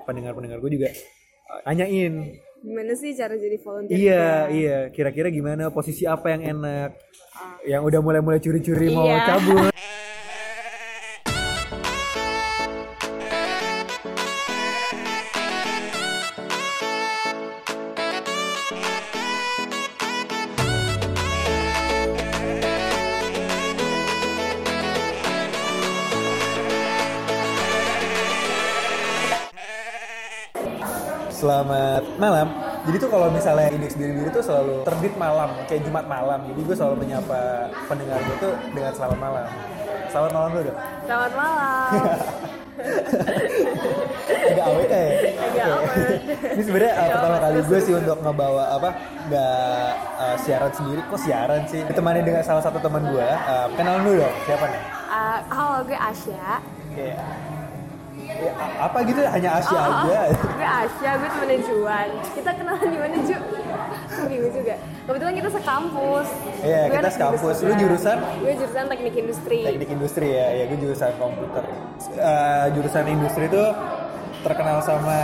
pendengar-pendengar gue juga uh, nanyain Gimana sih cara jadi volunteer? iya juga? iya kira-kira gimana posisi apa yang enak yang udah mulai-mulai curi-curi mau Iya. cabut Jadi tuh kalau misalnya indeks diri diri tuh selalu terbit malam, kayak Jumat malam. Jadi gue selalu menyapa pendengar gue tuh dengan selamat malam. Selamat malam dulu dong. Selamat malam. Agak awet ya. Agak awet. Ini sebenarnya uh, pertama kali gue sih untuk ngebawa apa nggak uh, siaran sendiri. Kok siaran sih? Ditemani dengan salah satu teman gue. Uh, kenalan dulu dong. Siapa nih? Ah, halo, gue Asya. Kayak ya, apa gitu hanya Asia Oh, aja. gue Asya, gue temennya Juan. Kita kenalan di mana Ju? Gue bingung juga. Kebetulan kita sekampus. Iya, Gue kita sekampus. Lu jurusan? Gue jurusan teknik industri. teknik industri ya ya gue jurusan komputer Eh, jurusan industri itu terkenal sama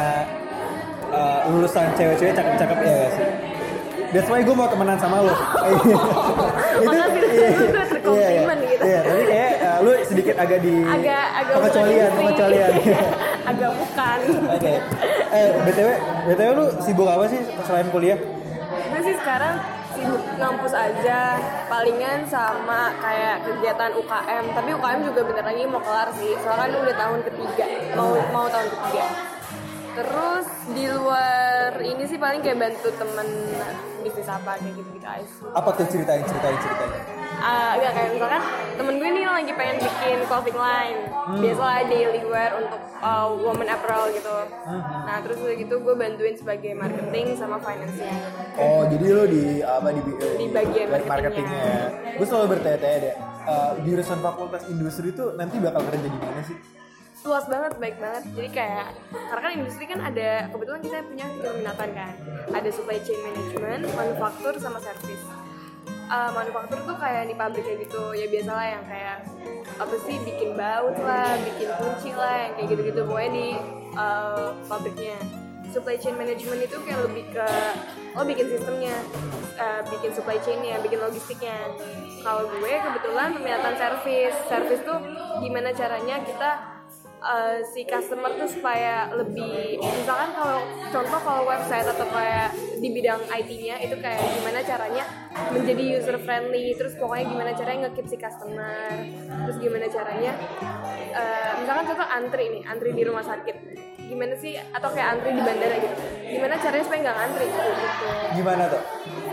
eh, lulusan cewek-cewek cakep-cakep ya gak sih That's why gue mau temenan sama lo. Lu tuh terkomplimen gitu. Iya, kayak eh, lu sedikit agak di Agak agak pengecualian, pengecualian. agak bukan. Oke. Eh, BTW, BTW lu sibuk apa sih selain kuliah? gue sih sekarang sibuk ngampus aja palingan sama kayak kegiatan UKM tapi UKM juga bentar lagi mau kelar sih soalnya udah tahun ketiga mau mau tahun ketiga terus di luar ini sih paling kayak bantu temen bisnis apa kayak gitu gitu aja Apa tuh ceritain, ceritain, ceritain. Ah, enggak kayak misalkan temen gue ini lagi pengen bikin clothing line biasalah daily wear untuk uh, woman apparel gitu nah terus udah gitu gue bantuin sebagai marketing sama finance-nya Oh, jadi lu di apa di, Di bagian marketingnya. marketingnya. Gue selalu bertanya-tanya deh. eh, jurusan fakultas industri itu nanti bakal kerja di mana sih? luas banget baik banget jadi kayak karena kan industri kan ada kebetulan kita punya keminatan kan ada supply chain management manufaktur sama service Uh, manufaktur tuh kayak di pabrik kayak gitu. Ya biasalah yang kayak apa sih bikin baut lah bikin kunci lah yang kayak gitu-gitu. Pokoknya di uh, pabriknya. Supply chain management itu kayak lebih ke lo bikin sistemnya. Uh, bikin supply chainnya bikin logistiknya. Kalau gue kebetulan peminatan service. Service tuh gimana caranya kita uh, si customer tuh supaya lebih misalkan kalau contoh kalau website atau kayak di bidang IT-nya itu kayak gimana caranya menjadi user friendly terus pokoknya gimana caranya nge-keep si customer terus gimana caranya uh, misalkan contoh antri nih antri di rumah sakit gimana sih atau kayak antri di bandara gitu gimana caranya supaya nggak ngantri gitu Gimana tuh?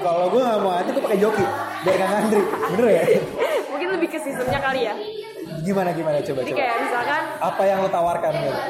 Kalau gue nggak mau ngantri, gue pakai joki biar nggak ngantri. Bener ya? mungkin lebih ke sistemnya kali ya Gimana gimana coba jadi coba. kayak misalkan Apa yang lo tawarkan gitu?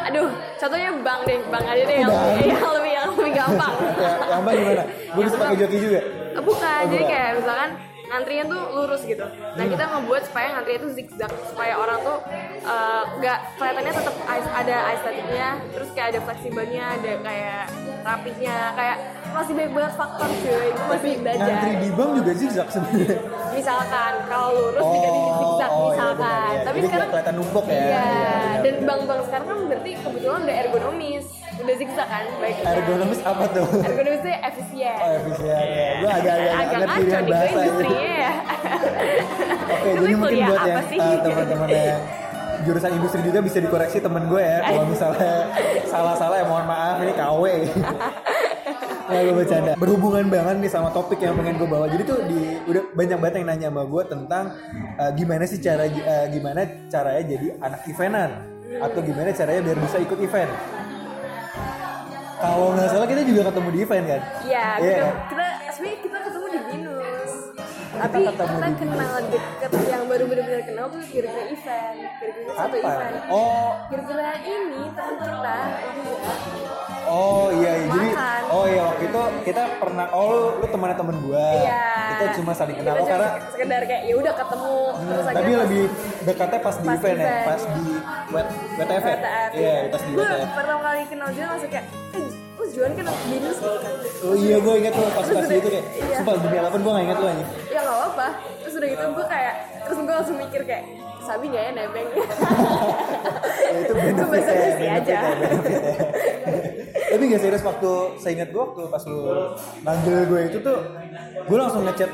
aduh contohnya bank deh bank aja deh yang, Bank. yang lebih yang lebih gampang Ya, yang apa gimana? Gue bisa pakai joki juga. Eh, bukan Oh, jadi kayak misalkan ngantrinya tuh lurus gitu nah kita ngebuat supaya ngantrinya tuh zigzag supaya orang tuh eh, nggak kelihatannya tetap ada estetiknya terus kayak ada fleksibelnya ada kayak rapihnya kayak masih banyak banget faktor cuy gue masih belajar Ngantri di bank juga zigzag sebenarnya. misalkan kalau lurus diganti zigzag iya misalkan benar, iya. tapi Jadi sekarang kelihatan numpuk ya. iya iya. dan bank-bank sekarang kan berarti kebetulan udah ergonomis udah zigzag kan baiknya Ergonomis apa tuh? ergonomis itu efisien Oh, efisien ya. Gue agak-agak agak ngerti gue bahasa industri ini. ya Oke, jadi mungkin buat yang uh, teman-teman yang jurusan industri juga bisa dikoreksi temen gue ya kalau misalnya salah-salah ya mohon maaf ini KW Ya gue bercanda. Berhubungan banget nih sama topik yang pengen gue bawa. Jadi tuh di, udah banyak banget yang nanya sama gue tentang uh, Gimana sih cara uh, gimana caranya jadi anak eventan? Atau gimana caranya biar bisa ikut event? Kalau nggak salah kita juga ketemu di event kan? Iya, Iya kita, kan? kita sebenarnya kita ketemu di Binus. Tapi kita di kenal deket yang baru benar-benar kenal tuh kira-kira event, kira-kira satu event. Oh Kira-kira ini teman kita. Oh iya, iya. jadi oh iya waktu itu kita pernah oh lu, lu temannya temen gua. Iya. Kita cuma saling kenal Kita oh, karena sekedar kayak ya udah ketemu terus Hmm, akhirnya tapi lebih dekatnya pas di pas event ya, event. pas di WTF ya? WTF, Iya, pas di WTF. pertama kali kenal dia langsung kayak, Juan kan Binus gitu kan. Oh iya, gue inget tuh pas pas gitu kayak, Iya. sumpah demi apa pun gue gak inget lu aja. ya nggak apa terus udah gitu gue kayak terus gue langsung mikir kayak sabi nggak ya nebeng ya, itu benefit ya, basi benefit aja. ya, ya. Tapi gak serius waktu saya ingat gue waktu pas lu manggil gue itu tuh gue langsung ngechat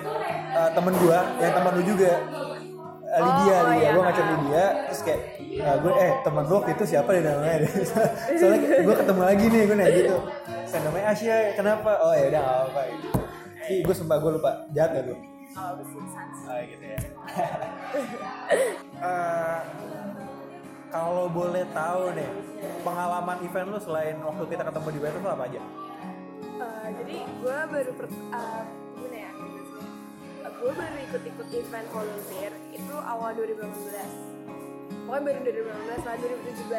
uh, temen gue yang temen lu juga Lydia, Oh, Lydia. iya. gue ngechat Lydia terus kayak uh, gue eh temen gue waktu itu siapa deh namanya soalnya gue ketemu lagi nih gue nanya gitu saya namanya Asia kenapa oh ya udah apa gitu Ih, gue sumpah gue lupa jahat gak gue oh Ah gitu ya. Eh, kalau boleh tahu nih pengalaman event lu selain waktu kita ketemu di Batu apa aja? Eh, jadi gue baru per, uh, gue baru ikut-ikut event volunteer itu awal 2018 pokoknya baru 2018 lah 2017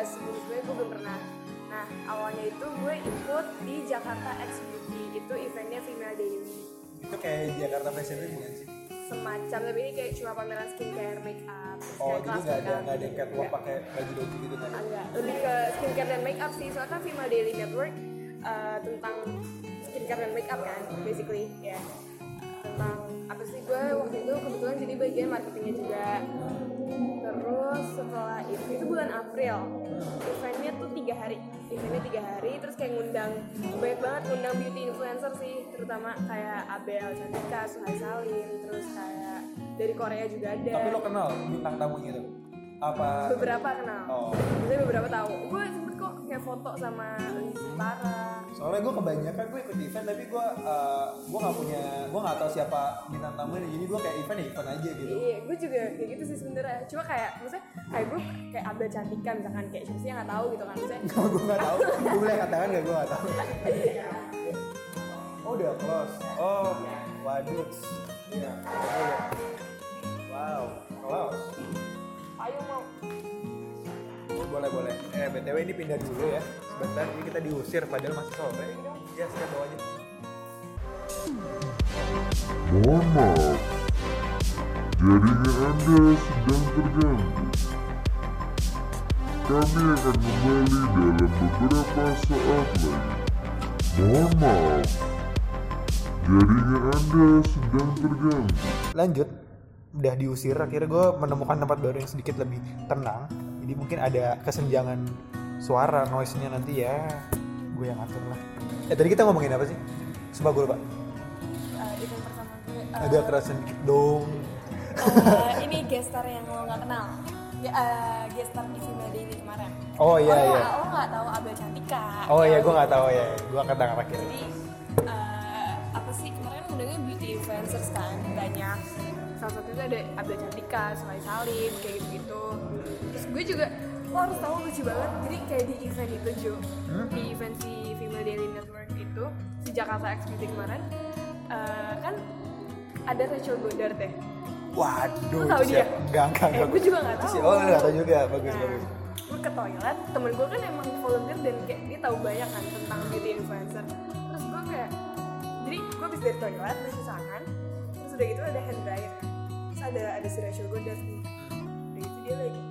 sebelum sebelumnya gue belum pernah nah awalnya itu gue ikut di Jakarta X Beauty itu eventnya Female Daily Itu kayak Jakarta Fashion Week bukan sih? semacam tapi ini kayak cuma pameran skincare make up Oh, jadi nggak ada nggak ada gitu. catwalk Nggak. pakai baju-baju gitu kan? Enggak, lebih ke skincare dan make up sih. Soalnya kan Female Daily Network eh, tentang skincare dan make up kan, basically ya. Tentang apa sih gue waktu itu kebetulan jadi bagian marketingnya juga. Terus setelah itu itu bulan April, eventnya tuh tiga hari, eventnya tiga hari, terus kayak ngundang banyak banget ngundang beauty influencer sih, terutama kayak Abel Cantika, Suhai Salim, terus kayak dari Korea juga ada Tapi lo kenal bintang tamunya tuh? Apa? beberapa kenal Oh. Beberapa tahu gue kayak foto sama Para Soalnya gue kebanyakan gue ikut event tapi gue uh, gue nggak punya gue nggak tahu siapa bintang tamunya jadi gue kayak event ya event aja gitu. iya gue juga kayak gitu sih sebenarnya. Cuma kayak maksudnya kayak gue kayak Abel Cantika misalkan kayak siapa sih yang nggak tahu gitu kan maksudnya. Gue nggak tahu. Gue boleh katakan gak gue nggak tahu. Oh udah close. Oh waduh. Iya wow close. Ayo mau boleh boleh. Eh btw ini pindah dulu ya. Sebentar ini kita diusir. Padahal masih sore ya saya bawa aja. Mohon maaf, jaringan Anda sedang terganggu. Kami akan kembali dalam beberapa saat lagi. Mohon maaf, jaringan Anda sedang terganggu. lanjut. Udah diusir akhirnya gue menemukan tempat baru yang sedikit lebih tenang jadi mungkin ada kesenjangan suara noise nya nanti ya. Gue yang atur lah. Eh tadi kita ngomongin apa sih? Sumpah gue pertama gue eh, agak kerasan dikit dong. eh, ini gestar yang lo nggak kenal. Ya, eh, gestar di Female Daily kemarin. Oh iya oh, iya. lo nggak tahu Abel Cantika? Oh iya gue nggak tahu ya gue angkat tangan akhirnya jadi eh, apa sih? Kemarin undangnya beauty influencers kan banyak. Salah satu itu ada Abel Cantika, Sulai Salim kayak gitu gitu terus gue juga lo harus tahu lucu banget? Jadi kayak di event itu Jo Hmm? di event si Female Daily Network itu si Jakarta X Beauty kemarin eh, kan ada Rachel Goddard ya waduh tahu dia? enggak enggak Eh, enggak gue juga nggak tahu. oh lu nggak tahu juga? Bagus Nah, bagus. gue ke toilet temen gue kan emang volunteer dan kayak dia tahu banyak kan tentang beauty influencer. Terus gue kayak jadi gue habis dari toilet terus tangan terus udah gitu ada hand dryer. Terus ada ada si Rachel Goddard nih. Udah gitu dia lagi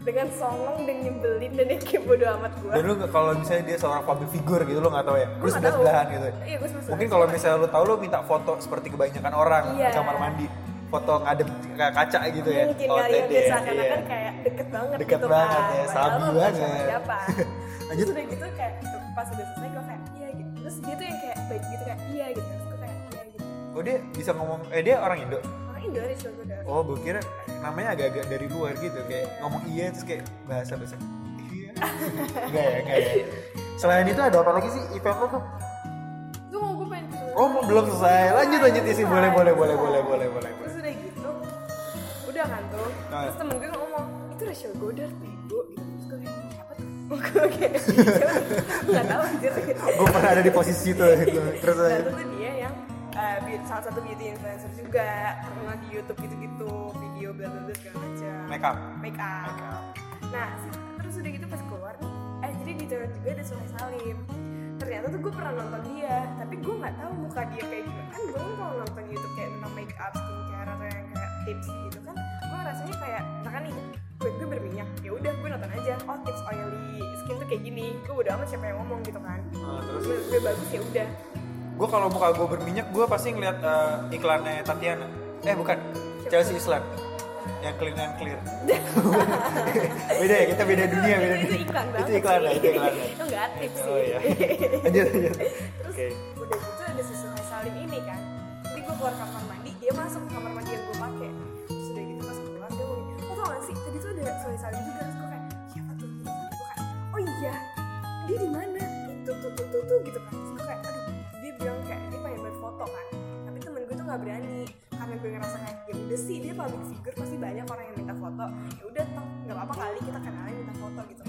dengan songong dan nyebelin dan yang kayak bodo amat gue dan lu kalau misalnya dia seorang public figure gitu lu nggak tahu ya. Lu nggak sebelah sebelahan gitu. Iya gue sebelah mungkin kalau misalnya lu tahu lu minta foto seperti kebanyakan orang di kamar mandi. Foto ngadep ke kaca gitu ya. Mungkin Oh, kali ya biasa ya, karena iya. kan kayak deket banget Deket gitu banget kan ya, sabi banget. sama siapa. Lanjut. terus udah gitu kayak pas udah selesai gue kayak iya gitu. Terus dia tuh yang kayak baik gitu kayak iya gitu. Terus gue kayak iya gitu. Oh dia bisa ngomong eh dia orang Indo oh gue kira namanya agak-agak dari luar gitu kayak ngomong iya terus kayak bahasa bahasa. Iya. Enggak ya enggak ya. Selain itu ada apa lagi sih event lo tuh? Tuh mau gue pengen oh belum selesai. Lanjut lanjut isi. Boleh boleh boleh boleh boleh boleh. Terus udah gitu udah kan tuh Ah. terus temen gue ngomong itu Rachel Goddard bego. Gitu. Terus gue kayak siapa tuh? Gue kayak siapa? nggak tahu anjir. Gue pernah ada di posisi itu gitu. terus Nah, aja yang uh, salah satu beauty influencer juga terkenal di YouTube gitu-gitu video bla bla bla segala macam make up make up. Make up. Nah, terus udah gitu pas keluar nih, eh jadi di toilet juga ada Suhai Salim. Ternyata tuh gue pernah nonton dia, tapi gue nggak tahu muka dia kayak gimana. Kan gue kan kalau nonton YouTube kayak tentang make up, skincare atau yang kayak tips gitu kan, gue rasanya kayak, misalkan nih, gue, gue berminyak, ya udah gue nonton aja. Oh tips oily skin tuh kayak gini, gue udah amat siapa yang ngomong gitu kan. Nah, terus gue bagus ya udah. Gue kalau muka gue berminyak gue pasti ngeliat eh, iklannya Tatiana. Eh bukan. Chelsea Island yang clean and clear. Beda ya kita beda dunia beda itu dunia. iklan itu iklan ya sih. itu iklan. Itu nggak aktif sih. oh iya. Lanjut lanjut. Oke. udah nggak berani. Karena gue ngerasa kayak ya udah sih dia public figure pasti banyak orang yang minta foto. Ya udah toh nggak apa-apa kali kita kenalin minta foto gitu.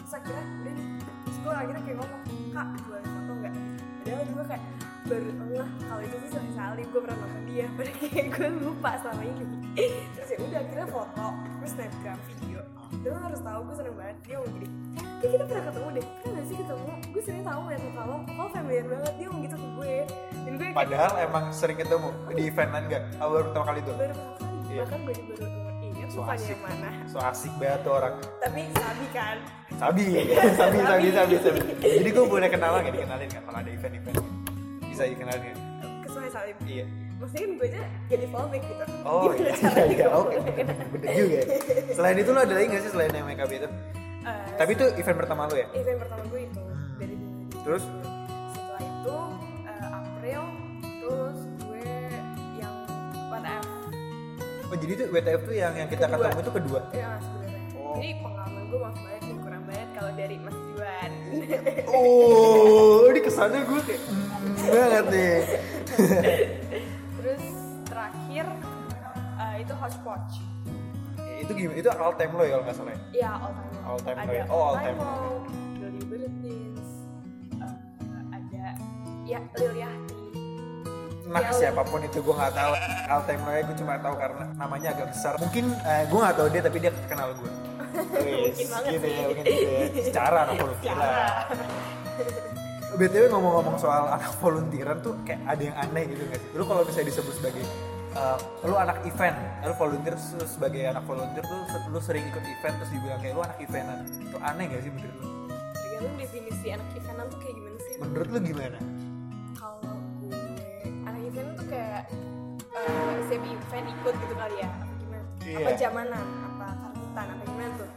Terus akhirnya udah nih terus gue akhirnya kayak ngomong kak boleh foto nggak? Padahal gue kayak baru ngeh kalau itu tuh Sony Salim gue pernah nonton dia. Padahal kayak gue lupa selama ini. Terus ya udah akhirnya foto terus snapgram video dan lo harus tahu gue seneng banget. Dia ngomong gini eh kita pernah ketemu deh. Pernah gak sih ketemu? Gue sering tahu ngeliat muka lo lo familiar banget? Dia ngomong gitu ke gue. Dan gue kayak padahal emang sering ketemu di eventan gak oh, baru pertama kali tuh? Baru pertama kali. Iya. bahkan gue juga baru ingat so asik yang mana. So asik banget tuh orang. Tapi sabi kan? Sabi. Sabi sabi sabi. sabi jadi gue boleh kenalan gak dikenalin kan kalau ada event event bisa dikenalin ke Salim iya maksudnya kan gue aja jadi fallback gitu Oh Gimana iya, iya, gue oke, bener, juga ya. Selain itu lo ada lagi gak sih selain yang MKB itu? Eh, Tapi itu event pertama lo ya? event pertama gue itu Hmm. dari dulu Terus? setelah itu eh, April terus gue yang WTF Oh jadi itu WTF tuh yang yang kita Kedua. ketemu itu kedua? ya sebenarnya Oh. jadi pengalaman gue maaf banget nih kurang banget kalau dari Mas Juan Oh, ini kesannya gue kayak mm, banget nih. eh, itu gimana? Itu all time lo ya kalau nggak salah ya? ya all time low. All time low ada ya? Oh, all time low. low, Lily Bertins eh, ada ya Lil Yahti Nah Ya, siapa pun itu gue nggak tahu. All time lo ya gue cuma tahu karena namanya agak besar. Mungkin eh, gue nggak tahu dia tapi dia kenal gue. Mungkin banget gitu sih. ya, mungkin gitu ya. Secara anak volunteeran. Secara. BTW ngomong-ngomong soal anak volunteeran tuh kayak ada yang aneh gitu sih? Lu kalau misalnya disebut sebagai uh, lu anak event, lu volunteer sebagai anak volunteer tuh lu sering ikut event terus dibilang kayak lu anak eventan. Itu aneh gak sih menurut lu? tergantung definisi anak eventan tuh kayak gimana sih Menurut lu gimana? kalau gue anak event tuh kayak eh setiap event ikut gitu kali ya apa gimana Iya. apa zamanan apa karbutan apa gimana tuh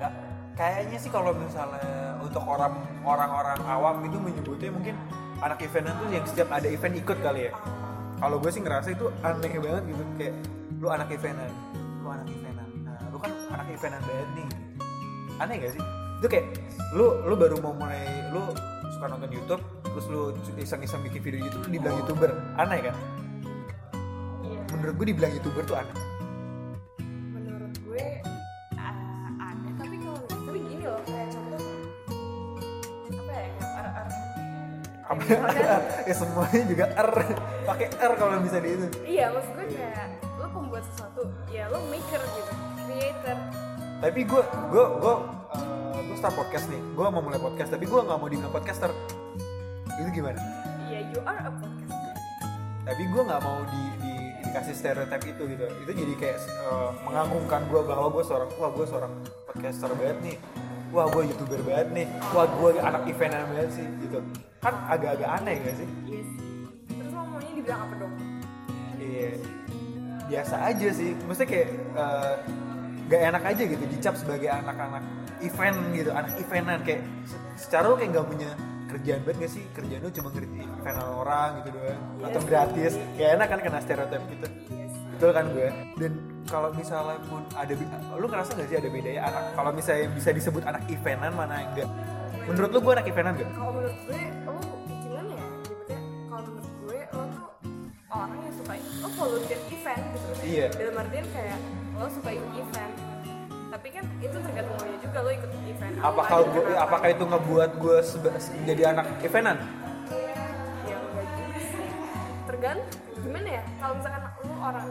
Nggak, kayaknya sih kalau misalnya untuk orang orang-orang awam itu menyebutnya mungkin anak eventan tuh yang setiap ada event ikut kali ya. Kalau gue sih ngerasa itu aneh banget gitu kayak lu anak eventan, lu anak eventan. Nah, lu kan anak eventan banget nih. Aneh gak sih? Itu kayak lu lu baru mau mulai lu suka nonton YouTube, terus lu iseng-iseng bikin video YouTube lu dibilang YouTuber. Aneh kan? iya Menurut gue dibilang YouTuber tuh aneh. menurut gue Apa ya semuanya juga R. Pakai R kalau bisa di itu. iya maksud gue kayak lo pembuat sesuatu ya lo maker gitu creator. Tapi gue gue gue gue start podcast nih. Gue mau mulai podcast tapi gue nggak mau dibilang podcaster. Itu gimana? Ya you are a podcaster. Tapi gue nggak mau di, di dikasih stereotip itu gitu. Itu jadi kayak eh, mengagungkan gue bahwa gue seorang wah gue seorang podcaster banget nih wah gue youtuber banget nih. Wah gue anak eventan banget sih gitu. Kan agak-agak aneh gak sih? Iya sih. Terus lo maunya dibilang apa dong iya. Biasa aja sih. Maksudnya kayak eh, gak enak aja gitu dicap sebagai anak-anak event gitu anak eventan. Kayak se- secara lo kayak gak punya kerjaan banget gak sih? Kerjaan lo cuma ngerti eventan orang gitu doang. Atau gratis. Kayak enak kan kena stereotip gitu. Iya sih. Betul kan gue? Dan kalau misalnya pun ada lu ngerasa gak sih ada bedanya anak kalau misalnya bisa disebut anak eventan mana yang enggak menurut lu gue anak eventan gak? kalau menurut gue lo gimana ya nyebutnya kalau menurut gue lo tuh orang yang suka lo volunteer event gitu Iya. dalam artian kayak lo suka ikut event tapi kan itu tergantung lo juga lo ikut event Lo apakah ada gue, kenapa? apakah itu ngebuat gue jadi anak eventan? ya enggak juga sih tergantung gimana ya kalau misalkan lo orang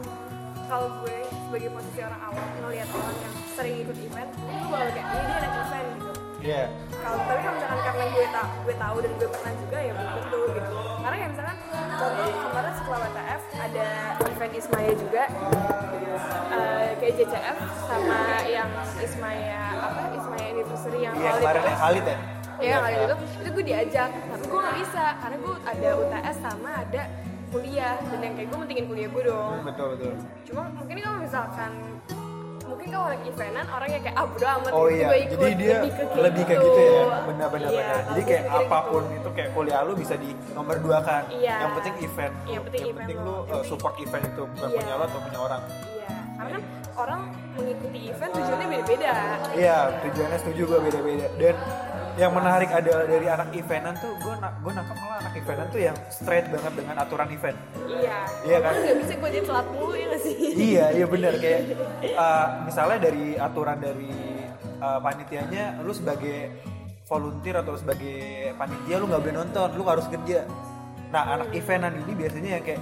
kalau gue sebagai posisi orang awam ngelihat orang yang sering ikut event itu bakal kayak ini dia anak event gitu Iya. kalau tapi kalau misalkan karena gue tahu gue tahu dan gue pernah juga ya belum tentu gitu karena kayak misalkan contoh kemarin setelah WTF ada event Ismaya juga eh, kayak JCF sama yang Ismaya apa Ismaya Anniversary yang Khalid kemarin yang Khalid ya? Iya kali itu itu gue diajak tapi gue nggak bisa karena gue ada UTS sama ada kuliah dan yang kayak gue mentingin kuliah gue dong betul betul cuma mungkin kalau misalkan mungkin kalau orang eventan orang yang kayak ah bodo amat Oh gitu, iya, gue ikut jadi dia lebih kayak gitu ya, benar-benar Iya, benar. Jadi gue kayak mikirnya apa pun gitu. itu kayak kuliah lu bisa di nomor dua kan. Iya. Yang penting event. Yang penting event lu lo. uh, Yang penting- support event itu bukan Iya. punya lo atau punya orang. iya karena kan orang mengikuti event tujuannya beda-beda Iya, tujuannya setuju gue beda-beda. Dan yang menarik adalah dari anak eventan tuh gue nak gue nangkep malah anak eventan tuh yang straight banget dengan aturan event. iya. Iya kan? nggak bisa gue jadi telat mulu ya sih? Iya iya benar kayak uh, misalnya dari aturan dari uh, panitianya lu sebagai volunteer atau sebagai panitia lu nggak boleh nonton lu harus kerja. Nah anak eventan ini biasanya yang kayak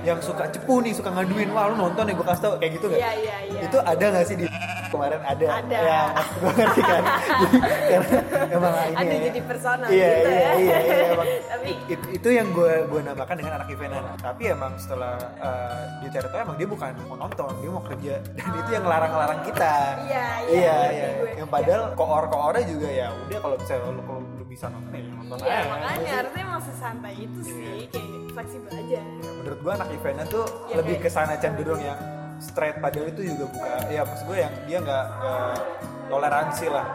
yang suka cepu nih suka ngaduin wah lu nonton ya gue kasih tau kayak gitu nggak? Iya iya iya. Itu ada nggak sih di kemarin? Ada. Ada. ya gue ngerti kan. Karena emang ini ada ya. jadi personal iya, gitu iya, ya. iya iya emang. Tapi It- itu yang gue gue namakan dengan anak eventan tapi emang setelah uh, dia cari tahu emang dia bukan mau nonton dia mau kerja. Dan itu yang larang-larang kita. Iya, iya, iya ngerti iya gue. yang padahal koor koornya juga ya udah kalau bisa lu kalau lu bisa nonton ya nonton iya aja. makanya harusnya emang sesantai itu sih kayak fleksibel aja. Ya, menurut gue anak eventan tuh Ya, lebih kayak- ke sana cenderung yang straight padahal itu juga buka ya maksud gue yang dia nggak toleransi lah.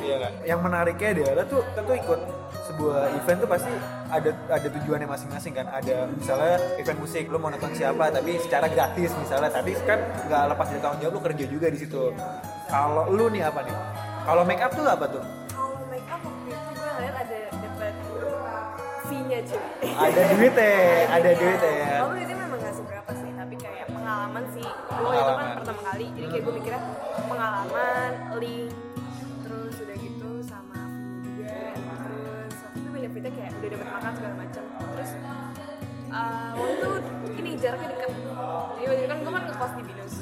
Iya. Nggak yang menariknya adalah tuh tuh ikut sebuah event tuh pasti ada ada tujuannya masing-masing kan. Ada misalnya event musik lu mau nonton siapa tapi secara gratis misalnya. Tapi kan nggak lepas dari tanggung jawab lu kerja juga di situ. Kalau lu nih apa nih? Kalau make up tuh apa tuh cuy ada duit ya ada duit ya Kalau duitnya memang gak seberapa sih, tapi kayak pengalaman sih. Gue itu kan pertama kali, jadi kayak gue mikirnya pengalaman, link, terus udah gitu sama juga, terus waktu itu benefitnya kayak udah dapat makan segala macam. Terus uh, waktu itu ini jaraknya dekat. Jadi waktu itu kan gue kan ngekos di Binus.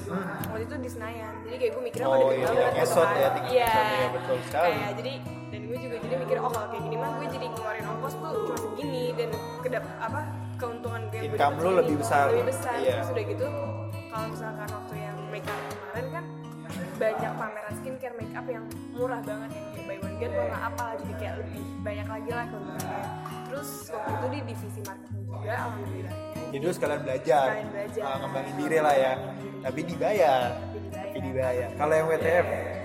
Waktu itu di Senayan. Jadi kayak gue mikirnya Hmm. Oh, oh, iya, banget gitu ngesot kan. ya, tinggal ngesot, iya, betul sekali. Kayak jadi dan gue juga jadi mikir oh kalau kayak gini mah gue jadi ngeluarin kedap apa keuntungan gue Income lu lebih besar. lebih besar Iya. terus udah gitu kalau misalkan waktu yang make up kemarin kan banyak pameran skincare make up yang murah banget yang kayak buy one get one nggak apa jadi kayak lebih banyak lagi lah keuntungannya terus waktu itu di divisi marketing juga alhamdulillahnya jadi lu sekalian belajar, Sekalian belajar. uh, ngembangin diri lah ya tapi dibayar tapi dibayar. dibayar kalau yang WTF kalau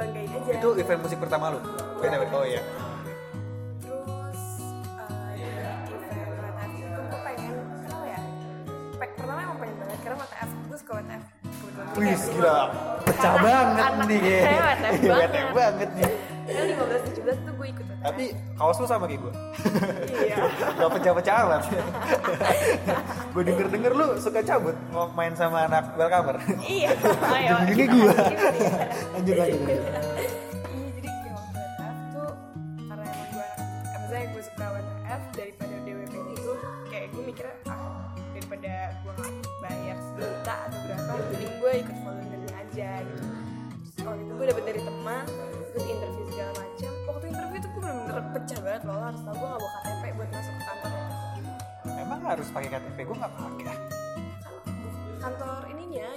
ngebanggain aja. Itu event musik pertama lu? WTF oh iya. Terus uh, di event WTF itu gue pengen kenapa ya? Pe- pertama emang pengen banget karena WTF gue suka WTF Wih gila. Pecah Anak- banget anak- nih WTF banget. WTF banget nih kan 15 17 tuh gue ikut WTF tapi kaos lu sama kayak gue. Iya. Gak pecah-pecah amat. Gue denger-denger lu suka cabut mau main sama anak welcomer. Iya. Ayo kita ya. lanjut lanjut lanjut. Harus pakai KTP gue nggak pakai. Kantor ininya ya.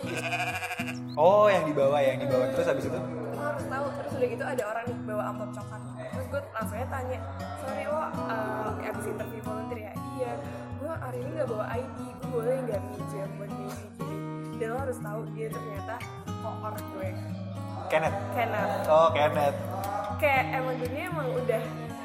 Oh yang dibawa ya yang dibawa terus habis itu? Lo harus tahu terus udah gitu ada orang nih bawa amplop coklat. Terus gue langsung aja tanya sorry lo uh, abis interview volunteer ya? Iya. Gue hari ini nggak bawa ID gue boleh nggak minjem buat gini gini dan lo harus tahu dia ternyata koor gue. Kenneth? Kenneth. Oh Kenneth. Kayak emang dunia emang udah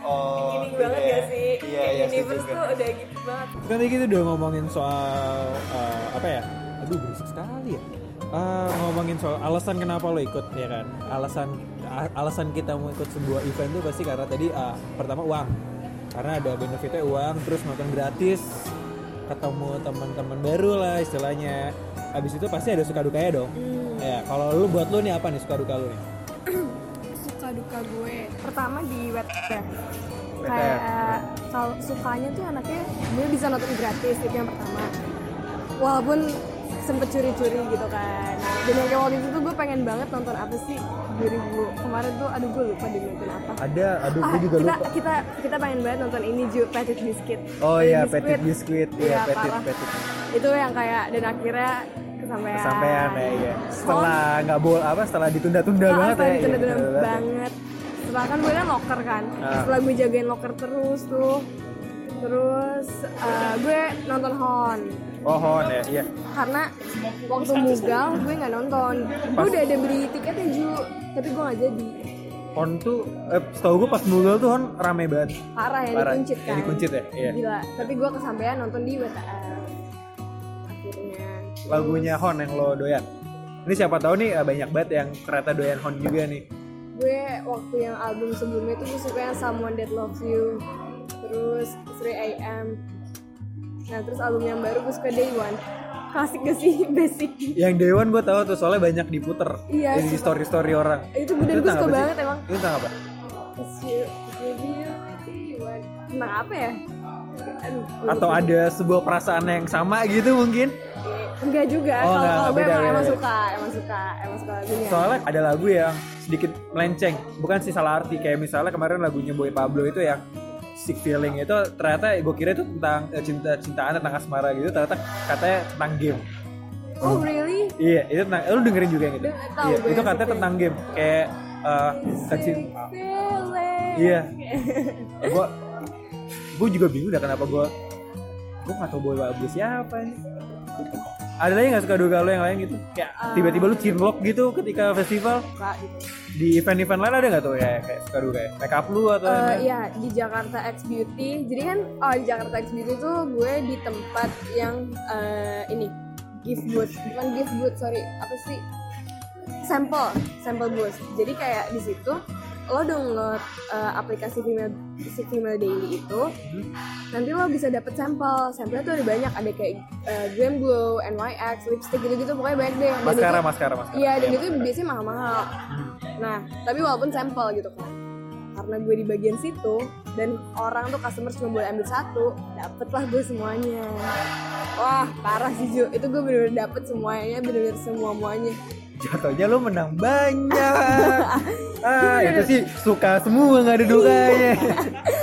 oh gini gitu banget ya. ya sih? Iya iya universe tuh udah gitu banget. Kan tadi kita udah ngomongin soal eh, apa ya? Aduh berisik sekali ya. Eh, ngomongin soal alasan kenapa lo ikut ya kan? Alasan alasan kita mau ikut sebuah event tuh pasti karena tadi ah, pertama uang. Karena ada benefitnya uang terus nonton gratis ketemu teman-teman baru lah istilahnya. Habis itu pasti ada suka dukanya dong. Ya kalau lu buat lu nih apa nih suka duka lu nih suka gue. Pertama di WTF WTF. kayak kalau sukanya tuh anaknya gue bisa nonton gratis itu yang pertama. Walaupun sempet curi-curi gitu kan. Dan yang kayak waktu itu tuh gue pengen banget nonton apa sih? 2000 kemarin tuh aduh gue lupa di nonton apa. Ada aduh Ah, gue juga kita, lupa. kita kita pengen banget nonton ini Ju Petit Biscuit. Oh iya petit biskuit iya Iya, petit petit. Itu yang kayak dan akhirnya kesampaian kesampaian ya iya setelah nggak boleh apa setelah ditunda-tunda Ah, banget setelah ya ditunda-tunda bener banget ya. banget setelah kan gue kan locker kan Ah. setelah gue jagain locker terus tuh terus eh, gue nonton Hon Pohon ya, iya. karena waktu mugal gue nggak nonton gue udah ada beli tiketnya Ju tapi gue nggak jadi Hon tuh, eh, setahu gue pas Mughal tuh Hon rame banget. parah ya Parah. dikuncit kan Yang dikuncit ya, iya. gila tapi gue kesampaian nonton di WTF Lagunya Hon yang lo doyan. Ini siapa tahu nih eh, banyak banget yang ternyata doyan Hon juga nih. gue waktu yang album sebelumnya tuh gue suka yang Someone That Loves You terus 3 AM nah terus album yang baru gue suka Day One klasik gak sih basic Yang Dewan gue tahu tuh soalnya banyak diputer Iya, di story story orang. itu gue dan gue suka apa sih? banget emang Itu tentang apa? One. tentang apa ya Aduh, Atau ada sebuah perasaan yang sama gitu mungkin? Enggak juga Oh, kalau kalau gue emang, emang suka emang suka emang suka lagunya Soalnya ada lagu yang sedikit melenceng, bukan sih salah arti kayak misalnya kemarin lagunya Boy Pablo itu yang sick feeling itu ternyata gue kira itu tentang eh, cinta cintaan tentang asmara gitu ternyata katanya tentang game. oh really Iya, itu tentang lu dengerin juga yang itu. Tahu Iya, gue itu katanya tentang game kayak eh kecil. Iya. gua gua juga bingung dah kenapa gua gua nggak tahu Boy Pablo siapa nih. Ada lagi nggak suka duga lo yang lain gitu? Kayak tiba-tiba lu cinlok gitu ketika festival Suka gitu. di event-event lain ada nggak tuh ya kayak suka duga ya? Make up lu atau lain? Iya di Jakarta X Beauty. Jadi kan oh di Jakarta X Beauty tuh gue di tempat yang eh, ini gift booth, bukan gift booth sorry apa sih sampel sampel booth. Jadi kayak di situ lo download eh, aplikasi female si female daily itu nanti lo bisa dapet sampel sampelnya tuh ada banyak ada kayak eh, Glam Glow, NYX, lipstick gitu-gitu pokoknya banyak deh Maskara, maskara, maskara. Iya, dan itu biasanya mahal-mahal. Nah, tapi walaupun sampel gitu kan. Karena gue di bagian situ dan orang tuh customer cuma boleh ambil satu, dapet lah gue semuanya. Wah, parah sih Ju. Itu gue bener-bener dapet semuanya, bener-bener semua-muanya. Jatuhnya lu menang banyak. ah, itu sih suka semua nggak ada dukanya.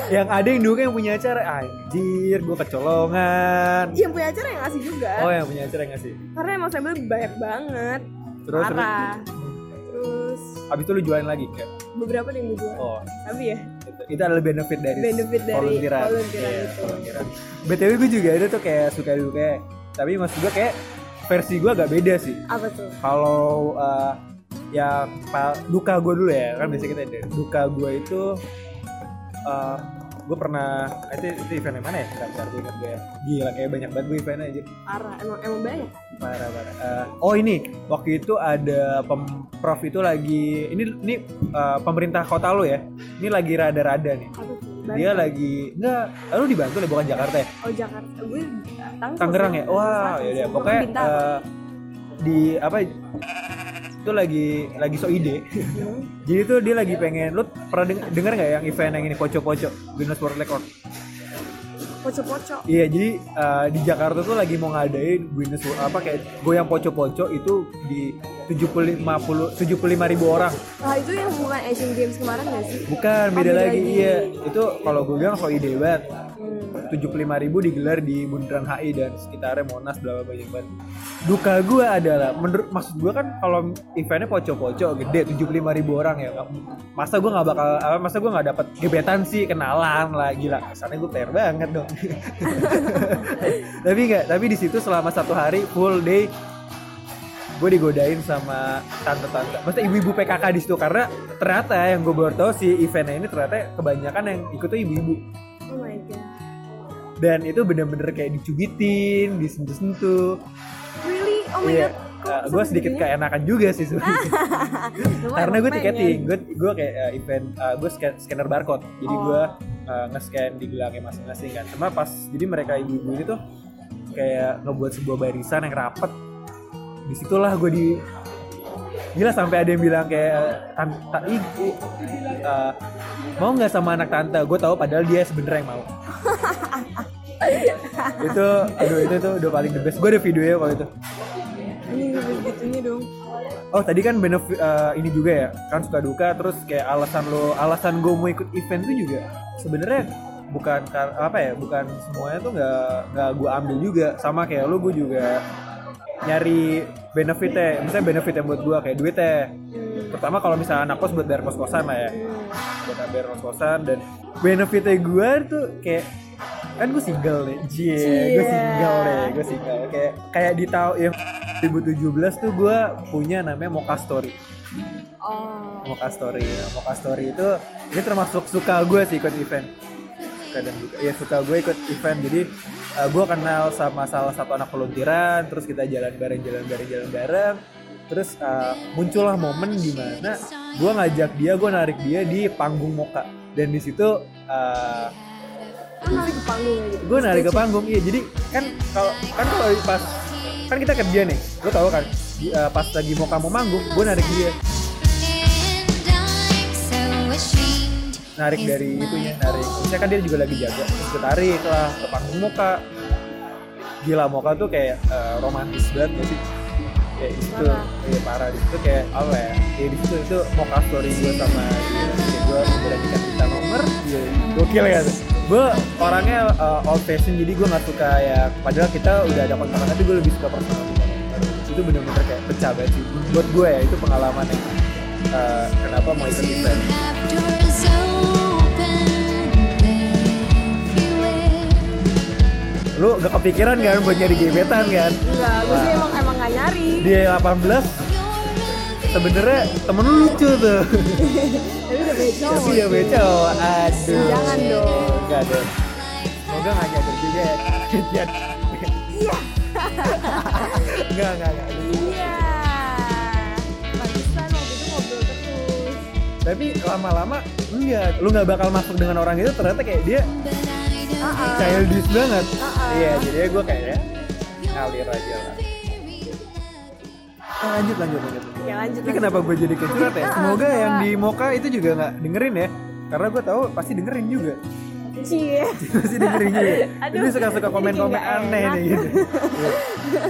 yang ada yang duka yang punya acara, anjir, gua kecolongan. Yang punya acara yang ngasih juga. Oh, yang punya acara nggak sih? Karena emang sampel banyak banget. Terus, terus parah. Terus abis itu lu jualin lagi kayak. beberapa yang gue jual. Oh, Tapi ya, itu, itu adalah benefit dari Benefit dari volunteeran. volunteeran Iya, itu. volunteeran. BTW gue juga ada tuh kayak suka duka. Tapi maksud gue kayak versi gue agak beda sih. apa tuh? Kalau uh, ya duka gue dulu ya kan biasa kita ada duka gue itu uh, gue pernah itu itu event yang mana ya? Bentar, bentar gue ingat gue ya. Gila kayak banyak banget gue eventnya aja Parah, emang emang banyak. parah parah. Uh, oh ini waktu itu ada pemprov itu lagi ini ini uh, pemerintah kota lo ya? Ini lagi rada-rada nih dia lagi enggak lu dibantu deh bukan Jakarta ya? Oh Jakarta, gue Tangerang ya? Wah ya Gue pokoknya uh, di apa itu lagi lagi so ide. Hmm. jadi tuh dia lagi pengen lu pernah deng- denger nggak yang event yang ini poco-poco? Guinness World Record. Poco-poco. iya jadi uh, di Jakarta tuh lagi mau ngadain Guinness World apa kayak goyang poco-poco itu di 70 50 75 ribu orang Nah itu yang bukan Asian Games kemarin gak sih? bukan beda beda lagi lagi. iya itu kalau gue bilang ide banget Hmm. 75 ribu digelar di Bundaran HI dan sekitarnya Monas bla bla banyak banget. Duka gue adalah menurut maksud gue kan kalau eventnya poco-poco gede 75 ribu orang ya masa gue nggak bakal apa masa gue nggak dapat gebetan sih kenalan lah gila kesannya gue player banget dong tapi nggak tapi di situ selama satu hari full day gue digodain sama tante-tante, maksudnya ibu-ibu PKK di situ karena ternyata yang gue baru tahu si eventnya ini ternyata kebanyakan yang ikut tuh ibu-ibu Oh my god. dan itu bener-bener kayak dicubitin, disentuh-sentuh. Really? Oh my Iya, god. gue sedikit keenakan juga sih sebenarnya. Karena gue tiketing, gue gue kayak uh, event, gue scanner barcode. Jadi Oh. gue uh, nge-scan di gelangnya masing-masing kan. Cuma pas jadi mereka ibu-ibu ini tuh kayak ngebuat sebuah barisan yang rapet. Di situlah gue di Gila sampai ada yang bilang kayak tante ih, ih, uh, mau nggak sama anak tante? Gue tahu padahal dia sebenarnya yang mau. itu aduh itu tuh udah paling the best gue ada videonya kalau itu Ini dong. oh tadi kan benefit eh, ini juga ya kan suka duka terus kayak alasan lo alasan gue mau ikut event tuh juga sebenarnya bukan apa ya bukan semuanya tuh nggak nggak gue ambil juga sama kayak lo gue juga nyari benefitnya misalnya benefit yang buat gue kayak duitnya Hmm. pertama kalau misalnya anak kos buat bayar kos kosan lah ya. Buat bayar kos kosan dan benefitnya gue tuh kayak kan gue single nih. Cie, gue Cie. single nih gue single. Kayak kayak di tahun yang 2017 tuh gue punya namanya Mocha Story oh. Mocha Story Mocha Story itu ini termasuk suka gue sih ikut event. Suka dan duka ya suka gue ikut event. Jadi uh, gue kenal sama salah satu anak volunteeran terus kita jalan bareng jalan bareng jalan bareng. Terus uh, muncullah momen di mana gue ngajak dia gue narik dia di panggung Mocha dan di situ uh, lu narik ke panggung. gitu gue narik ke panggung iya. Jadi kan kalau kan kalau pas kan kita kerja nih lo tau kan di- uh, pas lagi mau kamu manggung gue narik dia narik dari itunya narik. misalnya kan dia juga lagi jaga terus gue tarik lah ke panggung Moka gila Moka tuh kayak uh, romantis banget gak sih? Kayak di situ Parah. parah. Di situ kayak apa ya? Kayak di situ itu Moka story gue sama dia. Kayak gue memberanikan kita nomor iya. Gokil ya. Gue orangnya uh, old fashion jadi gue nggak suka ya. Padahal kita udah ada kontak tapi gue lebih suka personal itu bener-bener kayak pecah banget sih. Buat gue ya itu pengalaman yang uh, kenapa mau ikut event lu gak kepikiran kan buat nyari gebetan kan? Enggak gue sih emang emang gak nyari. Di 18 sebenarnya temen lu lucu tuh. Tapi udah beco tapi dia beco aduh Jangan dong. enggak dong semoga gak nyadar juga ya. Iya. Enggak enggak enggak iya. Pantesan waktu itu ngobrol terus. Tapi lama-lama enggak lu nggak bakal masuk dengan orang itu ternyata kayak dia Ah, ah. childish banget iya jadi gue kayak ngalir aja lah Ah, lanjut lanjut lanjut ya lanjut Ini lanjut. kenapa gue jadi kecurhat ya? Semoga yang di Moka itu juga nggak dengerin ya. Karena gue tahu pasti dengerin juga. Cie. pasti dengerin juga. Aduh, Jadi suka-suka komen-komen aneh enak. nih gitu. Iya.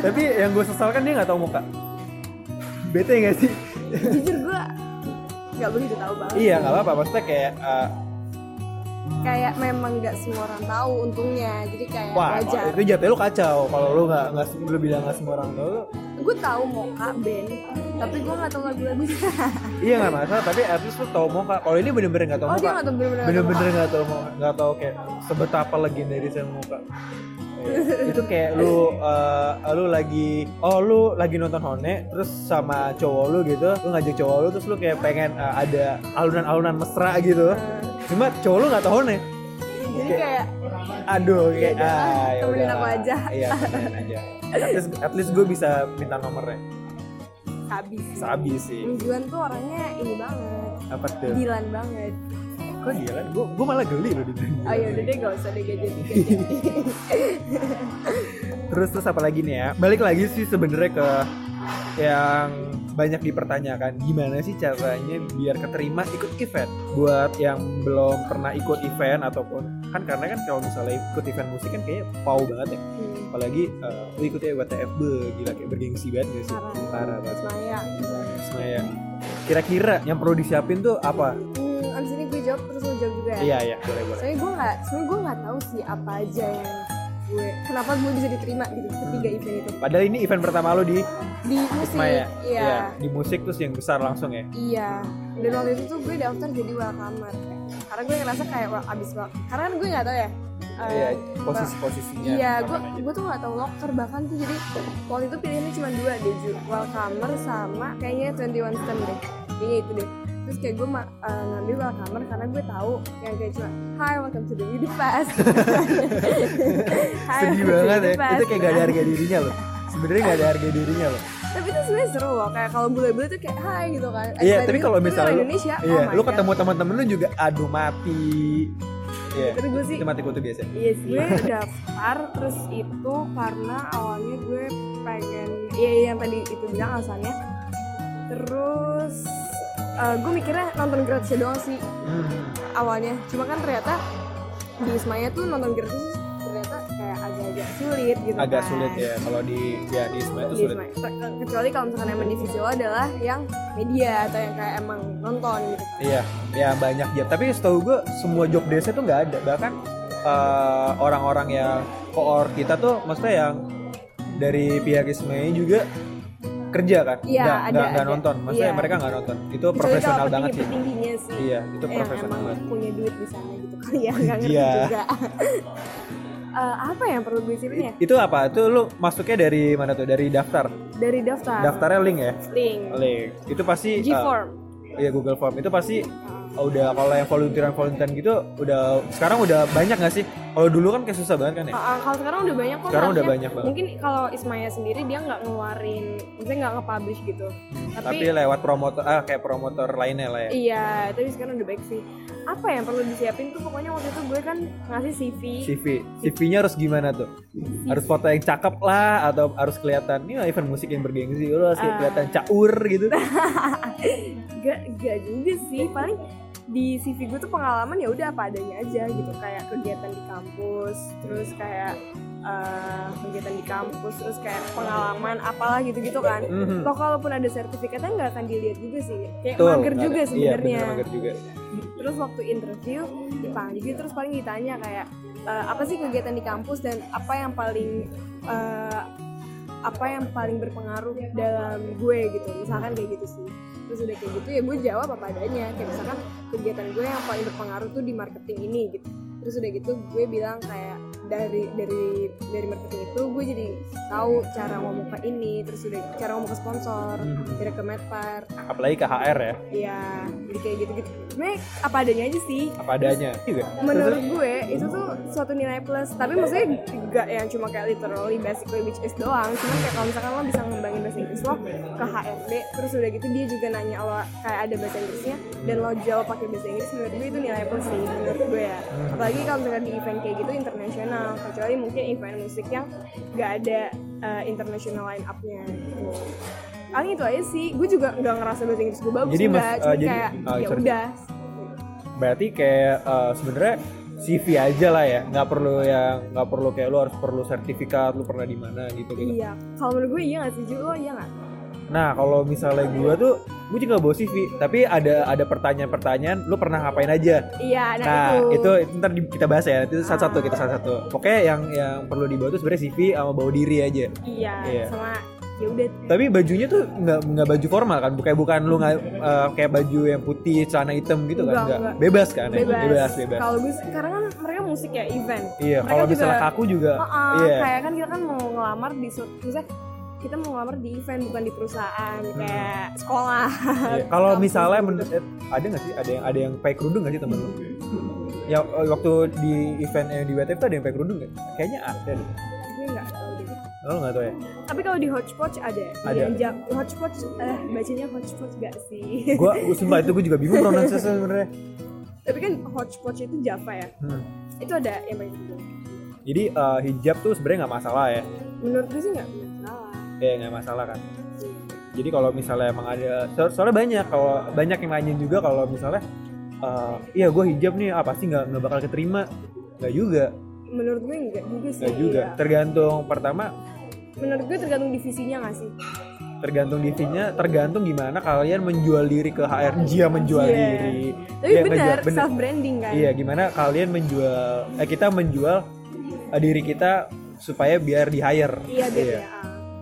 Tapi yang gue sesalkan dia nggak tahu Moka. Bete gak sih? jujur gue nggak begitu tahu banget iya nggak apa-apa. Maksudnya kayak uh, kayak memang nggak semua orang tahu untungnya jadi kayak wah wajar itu jatuh lu kacau. Kalau lu nggak nggak lu bilang nggak semua orang tahu. gue tahu Moka band tapi gue nggak tahu lagu-lagunya Iya nggak masalah. Tapi at least lu tahu Moka. Kalau ini bener-bener nggak tahu oh dia Moka. nggak tahu bener-bener nggak tahu bener-bener Moka. nggak tahu mau kayak sebetapa legendaris yang muka itu kayak lu eh, lu lagi oh lu lagi nonton Hone terus sama cowok lu gitu lu ngajak cowok lu terus lu kayak pengen eh, ada alunan-alunan mesra gitu. Cuma cowok lu nggak tahu Hone. Jadi kayak aduh kayak udah, ah ya temenin udah. aku aja. iya aja. At least at least gue bisa minta nomornya. Habis sabi sih. Juan tuh orangnya ini banget. Apa tuh? Dilan banget kok gila gue gue malah geli loh dibilang oh ya udah deh gak usah deh jadi. Terus terus apa lagi nih ya? Balik lagi sih sebenarnya ke yang banyak dipertanyakan. Gimana sih caranya biar keterima ikut event? Buat yang belum pernah ikut event ataupun kan karena kan kalau misalnya ikut event musik kan kayak pau banget ya. Hmm, apalagi eh, lu ikutnya WTF be gila kayak bergengsi banget gak sih? Parah. banget. Maya Semuanya. kira-kira yang perlu disiapin tuh apa iya iya. Boleh boleh. Soalnya gue nggak soalnya gue nggak tahu sih apa aja yang gue kenapa gue bisa diterima gitu ketiga Hmm. event itu. Padahal ini event pertama lu di di musik Ismaya iya. Di musik terus yang besar langsung ya? Iya dan waktu itu tuh gue daftar jadi welcomer karena gue ngerasa kayak wah abis wel karena kan gue nggak tahu ya eh, Iya, posisi-posisinya Iya, gue gue tuh nggak tahu locker bahkan tuh jadi waktu itu pilihannya cuma dua deh, welcomer sama kayaknya 21 stem deh, kayaknya itu deh. Terus kayak gue eh, ngambil welcomer karena gue tahu yang kayak cuma Hi, welcome to the Beauty Fest. Hi, sedih welcome banget ya. Itu kayak gak ada harga dirinya loh. Sebenarnya gak ada harga dirinya loh. Tapi itu sebenarnya seru loh, kayak kalau bule-bule tuh kayak Hi gitu kan. Iya selain tapi kalau misalnya lu Indonesia, iya oh lu ketemu teman-teman lu juga aduh mati. Iya Terus gue sih itu mati kutu biasa. Iya sih, gue daftar terus itu karena awalnya gue pengen Iya iya, yang tadi itu bilang alasannya. Terus eh, gue mikirnya nonton gratisnya doang sih Hmm. awalnya Cuma kan ternyata di Ismaya tuh nonton gratis ternyata kayak agak-agak sulit gitu agak kan. sulit ya kalau di ya di Isma itu Di sulit Ismaya. Ke- Kecuali kalau misalkan emang divisi lo adalah yang media atau yang kayak emang nonton gitu iya ya banyak ya tapi setahu gue semua job desk itu nggak ada bahkan eh, orang-orang yang koor kita tuh maksudnya yang dari pihak Isma juga kerja kan? Iya, nggak ada, nggak nggak ada. nonton. Maksudnya Iya. mereka nggak nonton. Itu Kecuali profesional banget sih. sih. Iya itu yang profesional emang banget. punya duit di sana gitu kali ya nggak ngerti Iya. juga. Eh, apa yang perlu gue siapin ya? Itu apa? Itu lu masuknya dari mana tuh? Dari daftar? Dari daftar. Daftarnya link ya? Link. Link. Itu pasti uh, G-form. Iya Google Form. Itu pasti udah kalau yang volunteeran volunteeran gitu udah sekarang udah banyak nggak sih? Kalau dulu kan kayak susah banget kan ya? Ah, kalau sekarang udah banyak kok Sekarang udah banyak banget. mungkin kalau Ismaya sendiri dia nggak ngeluarin maksudnya nggak nge-publish gitu tapi, Tapi lewat promotor ah kayak promotor lainnya lah ya. iya tapi sekarang udah baik sih apa yang perlu disiapin tuh pokoknya waktu itu gue kan ngasih CV CV, CV-nya harus gimana tuh? Harus foto yang cakep lah atau harus kelihatan ini event musik yang bergengsi, lu harus Ah. kelihatan caur gitu. gak gak juga sih paling di CV gue tuh pengalaman ya udah apa adanya aja gitu. Kayak kegiatan di kampus terus kayak eh, kegiatan di kampus terus kayak pengalaman apalah gitu gitu kan. Mhm. Loh kalaupun ada sertifikatnya nggak akan dilihat juga sih. Kayak Betul, mager juga Iya, sebenarnya. bener mager juga. terus waktu interview dipanggil terus paling ditanya kayak eh, apa sih kegiatan di kampus dan apa yang paling eh, apa yang paling berpengaruh dalam gue gitu. Misalkan kayak gitu sih. Terus udah kayak gitu ya gue jawab apa adanya. Kayak misalkan kegiatan gue yang paling berpengaruh tuh di marketing ini gitu. Terus udah gitu gue bilang kayak dari dari dari marketing itu gue jadi tahu cara ngomong ke ini terus udah cara ngomong ke sponsor cara ke medpar. Apalagi ke HR ya, ya jadi kayak gitu gitu gue apa adanya aja sih apa adanya. Juga. menurut gue itu tuh suatu nilai plus tapi maksudnya gak yang cuma kayak literally basically which is doang cuma kayak kalau misalkan lo bisa ngembangin bahasa Inggris lo ke HRD terus udah gitu dia juga nanya lo kayak ada bahasa Inggrisnya dan lo jawab pakai bahasa Inggris menurut gue itu nilai plus sih menurut gue ya apalagi kalau misalkan di event kayak gitu internasional kecuali mungkin event musik yang gak ada uh, international line up-nya gitu paling itu aja sih gue juga nggak ngerasa bahasa Inggris gue bagus Jadi, Mas, uh, jadi- kayak oh, ya udah Berarti kayak eh, sebenarnya CV aja lah ya, nggak perlu yang nggak perlu kayak lu harus perlu sertifikat, lu pernah di mana gitu gitu. Iya, kalau menurut gue iya gak sih Ju? Lo iya gak? Nah kalau misalnya gua tuh, gue juga bawa CV, tapi ada ada pertanyaan-pertanyaan, lu pernah ngapain aja? Iya, nah, Nah, itu. itu, itu ntar kita bahas ya. Itu satu-satu kita satu-satu. Pokoknya yang yang perlu dibawa tuh sebenarnya CV sama bawa diri aja. Iya, Iya. sama ya udah Tapi bajunya tuh nggak nggak baju formal kan? Bukan bukan lu nggak eh, kayak baju yang putih, celana hitam gitu kan? Enggak, Nggak. enggak. Bebas kan? ya? bebas. bebas, bebas. Kalau gue sekarang kan mereka musik ya event. Iya, kalau misalnya kaku juga, Heeh, iya. kayak kan kita kan mau ngelamar di misalnya kita mau ngelamar di event bukan di perusahaan kayak sekolah. Iya. Kalau misalnya gitu. menurut eh, ada nggak sih ada yang ada yang pakai kerudung nggak sih temen lu? Ya waktu di event yang di WTF tuh ada yang pakai kerudung nggak? Kayaknya ada deh. gue nggak. Oh, nggak tahu ya? Tapi kalau di Hodgepodge ada. Ada. Yang jam Hodgepodge eh bacanya Hodgepodge gak sih? Gua, gua sumpah itu gue juga bingung pronunciasi sebenarnya. Tapi kan Hodgepodge itu Java ya. Hmm. Itu ada yang pakai kerudung. Jadi eh, hijab tuh sebenarnya nggak masalah ya. Menurut gue sih nggak masalah. Ya nggak masalah kan. Jadi kalau misalnya emang ada, so- soalnya banyak kalau banyak yang nanyain juga kalau misalnya, eh, iya gue hijab nih, ah pasti nggak nggak bakal keterima. Nggak juga, Menurut gue enggak juga sih. nggak juga. iya. Tergantung pertama Menurut gue tergantung divisinya gak sih? tergantung divisinya tergantung gimana kalian menjual diri ke HR dia menjual Iya. diri Tapi Dia benar, self branding kan. iya gimana kalian menjual eh kita menjual eh, diri kita supaya biar di hire Iya, biar ya.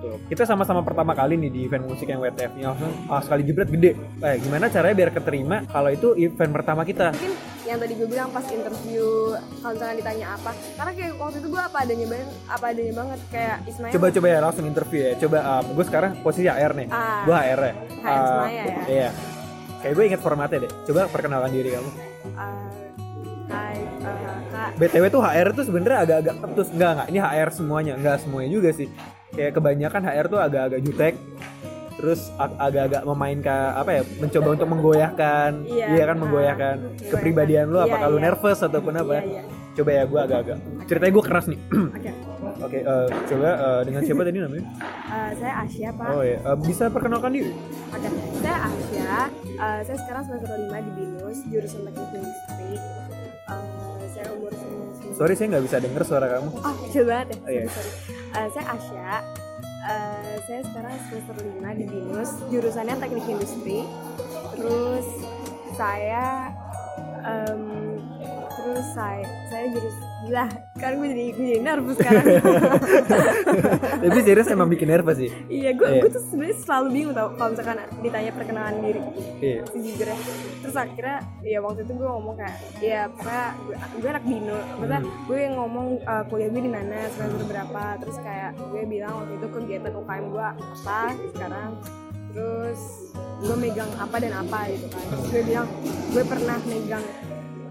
Tuh. kita sama-sama pertama kali nih di event musik yang WTF nya. Langsung ah, sekali jebret gede. Eh gimana caranya biar keterima kalau itu event pertama kita? Mungkin yang tadi gue bilang pas interview kalau misalkan ditanya apa karena kayak waktu itu gue apa adanya banget apa adanya banget kayak Ismail. Coba coba ya langsung interview ya. Coba gue sekarang posisi HR nih. Ah. gue HR ya. HR Ah, Semaya ya. iya. Kayak gue inget formatnya deh. Coba perkenalkan diri kamu. Uh, hai uh, kak. BTW tuh HR tuh sebenarnya agak-agak ketus. Enggak enggak ini HR semuanya. Enggak semuanya juga sih kayak kebanyakan HR tuh agak-agak jutek. Terus ag- agak-agak memainkan apa ya mencoba untuk menggoyahkan. Iya, kan ah, menggoyahkan. Menggoyahkan. kepribadian lu Iya, apakah lu iya. nervous ataupun apa iya iya. Coba ya gue agak-agak. Ceritanya gue keras nih. Oke. Oke eh, coba eh, dengan siapa tadi namanya? Uh, saya Asia pak. Oh ya Eh, bisa perkenalkan diri? Oke, saya Asia. Uh, saya sekarang semester 5 di BINUS, jurusan teknik industri. Sorry saya nggak bisa denger suara kamu Oh, kecil banget ya. Oh, iya. Sorry. Uh, saya Asia. Uh, saya sekarang semester 5 di BINUS, jurusannya teknik industri. Terus saya um, terus saya saya jadi gila sekarang gue jadi gue jadi nervous sekarang. Tapi serius emang bikin nervous sih. iya gue Iya. gue tuh sebenarnya selalu bingung tau kalau misalkan ditanya perkenalan diri Iya. sejujurnya terus akhirnya ya waktu itu gue ngomong kayak ya pokoknya gue, gue anak bino. Maksudnya gue yang ngomong uh, kuliah gue di mana semester berapa. Terus kayak gue bilang waktu itu kegiatan UKM gue apa sekarang. Terus gue megang apa dan apa gitu kan. Terus gue bilang gue pernah megang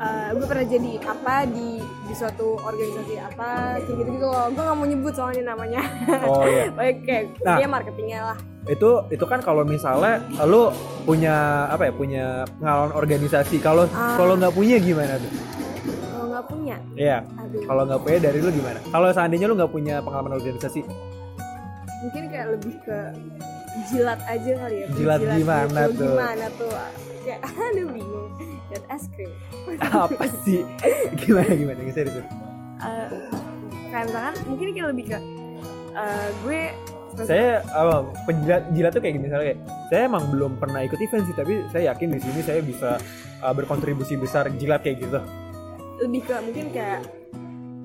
uh, gue pernah jadi apa di di suatu organisasi apa kayak gitu gitu loh gue gak mau nyebut soalnya namanya Oh iya. Kayak Nah. dia marketingnya lah Itu itu kan kalau misalnya lu punya apa ya? Punya pengalaman organisasi. Kalau Ah. kalau nggak punya gimana tuh? kalau nggak punya Iya. aduh Kalau nggak punya dari lu gimana? Kalau seandainya lu nggak punya pengalaman organisasi, mungkin kayak lebih ke jilat aja kali ya Jilat gimana gitu. tuh? gimana tuh kayak aduh bingung jilat es krim apa sih? Gimana gimana? Serius. serius. Eh, kayak misalkan mungkin kayak lebih ke eh, gue Saya apa, penjilat jilat tuh kayak gini misalnya kayak saya emang belum pernah ikut event sih, tapi saya yakin di sini saya bisa uh, berkontribusi besar jilat kayak gitu. lebih ke mungkin kayak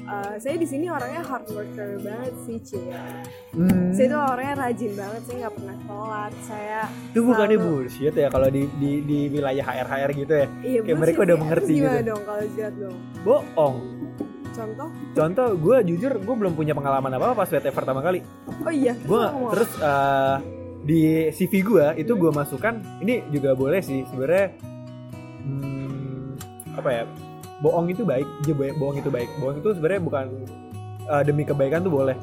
eh, saya di sini orangnya hard worker banget sih cie Hmm. saya tuh orangnya rajin banget saya nggak pernah telat saya Itu bukannya selalu- bullshit ya kalau di, di di wilayah HR HR gitu ya. iya Kayak mereka udah mengerti gitu. dong kalau jilat dong Bohong. contoh Contoh gue jujur gue belum punya pengalaman apa apa pas WTF pertama kali. oh iya Gue terus uh, di CV gue itu gue masukkan ini juga boleh sih sebenarnya hmm, apa ya bohong itu baik je bohong itu baik. Bohong itu sebenarnya bukan uh, demi kebaikan tuh boleh.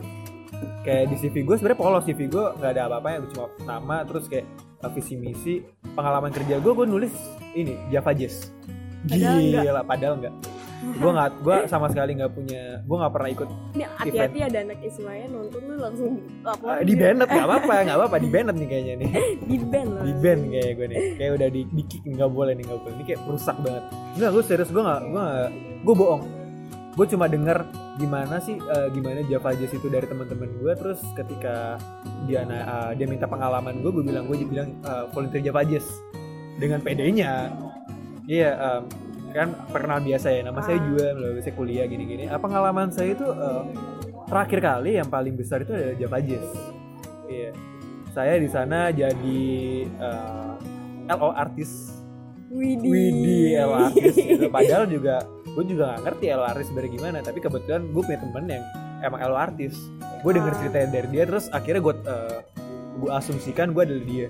Kayak di CV gue sebenarnya polos CV gue nggak ada apa-apanya cuma nama terus kayak uh, visi misi. Pengalaman kerja gue gue nulis ini Java Jazz. Padahal enggak. gila padahal enggak gue nggak gue sama sekali nggak punya gue nggak pernah ikut hati-hati ada anak Ismaya nonton lu langsung lapor. Uh, di banned nggak apa-apa nggak apa-apa di banned nih kayaknya nih. Di band lah. Di band kayak gue nih. Kayak udah di, di kick nggak boleh nih nggak boleh. Ini kayak rusak banget. Nggak gue serius gue nggak gue nggak gue bohong. Gue cuma denger gimana sih eh, gimana Java Jazz itu dari teman-teman gue terus ketika dia eh, dia minta pengalaman gue gue bilang gue bilang eh, volunteer Java Jazz. Dengan PD-nya iya em, kan perkenalan biasa ya nama saya Ah. juga lalu saya kuliah gini-gini. Ah, pengalaman saya itu eh, terakhir kali yang paling besar itu adalah Java Jazz. Iya. Saya di sana jadi eh, LO artis. Widih. Widih LO artis. Gitu. padahal juga gue juga nggak ngerti LO artis sebenarnya gimana tapi kebetulan gue punya temen yang emang LO artis. Gue denger Ah. ceritanya dari dia terus akhirnya gue gue asumsikan gue adalah dia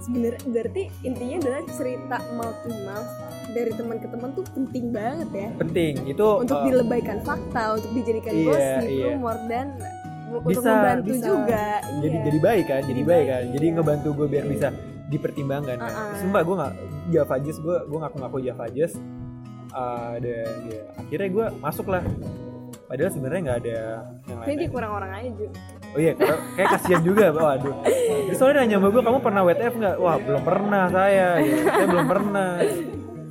sebenarnya berarti intinya adalah cerita mouth to mouth dari teman ke teman tuh penting banget ya penting itu untuk eh, dilebaikan fakta untuk dijadikan iya, gosip iya. rumor dan untuk Bisa, membantu bisa. juga jadi iya. jadi baik kan jadi Jadi baik baik, kan jadi iya. ngebantu gue biar bisa dipertimbangkan kan Uh-uh. sumpah gue nggak Java Jazz gue gue ngaku ngaku Java Jazz uh, dan ya, akhirnya gue masuk lah padahal sebenarnya nggak ada yang lain kurang orang aja. Oh iya kayak kasihan juga waduh. Terus soalnya nanya sama gue kamu pernah WTF nggak? Wah belum pernah saya. Ya, saya belum pernah.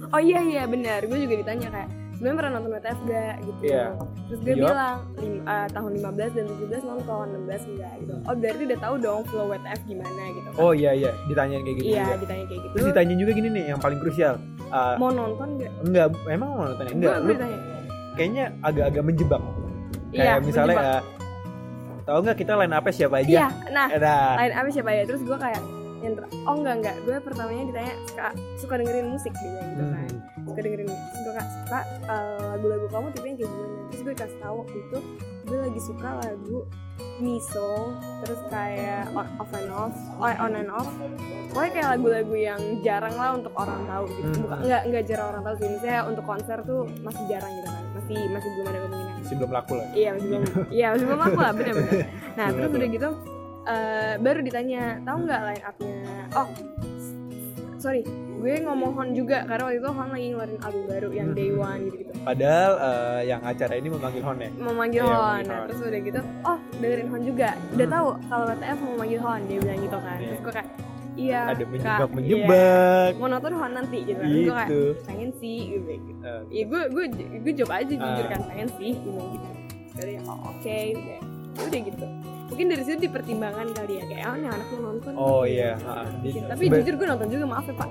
Oh iya iya benar. Gue juga ditanya kayak sebenarnya pernah nonton WTF gak gitu. Iya. terus gue Dijawab. bilang lim- eh, tahun 15 dan 17 nonton 16 enggak gitu. Oh berarti udah tahu dong flow WTF gimana gitu kan. Oh iya iya. Ditanyain kayak gitu iya juga. ditanya kayak gitu. Terus ditanya juga gini nih yang paling krusial Uh, mau nonton gak enggak emang mau nonton enggak gue lu ditanya. kayaknya agak-agak menjebak. Iya kayak misalnya menjebak. uh, tahu nggak kita line apa siapa aja? Iya nah nah lain apa siapa ya terus gue kayak oh enggak enggak gue pertamanya ditanya suka suka dengerin musik? Dia gitu kan. Hmm. suka dengerin musik. Gue kayak suka eh, lagu-lagu kamu tipe yang kayak gimana? Terus gue kasih tahu waktu itu gue lagi suka lagu Miso terus kayak on, off and off oh, on and off. Pokoknya kayak lagu-lagu yang jarang lah untuk orang tahu gitu. Hmm. bukan enggak enggak jarang orang tahu sih. Misalnya untuk konser tuh masih jarang gitu kan. Masih masih belum ada kemungkinan. Masih belum laku lah. Iya masih belum iya masih belum aku lah bener-bener. Nah terus laku. udah gitu eh, baru ditanya tahu nggak line upnya? Oh sorry gue ngomong Hon juga karena waktu itu Hon lagi ngeluarin album baru yang Day Hmm. One gitu gitu padahal uh, yang acara ini memanggil Hon ya mau manggil Iya, Hon nah terus udah gitu oh dengerin Hon juga udah Hmm. tahu kalau WTF mau manggil Hon dia bilang gitu kan Iya. terus gue kayak iya ada Kak, menjebak iya. mau nonton Hon nanti gitu kan Terus gue kayak gitu pengen sih gitu gitu Iya gue gue gue jawab aja jujur Ah. kan pengen sih bilang gitu. Jadi oh oke udah udah gitu. Mungkin dari situ dipertimbangkan kali ya kayak oh nih anak lu nonton. oh iya. Ah, di- Tapi sebe- jujur gue nonton juga maaf ya pak.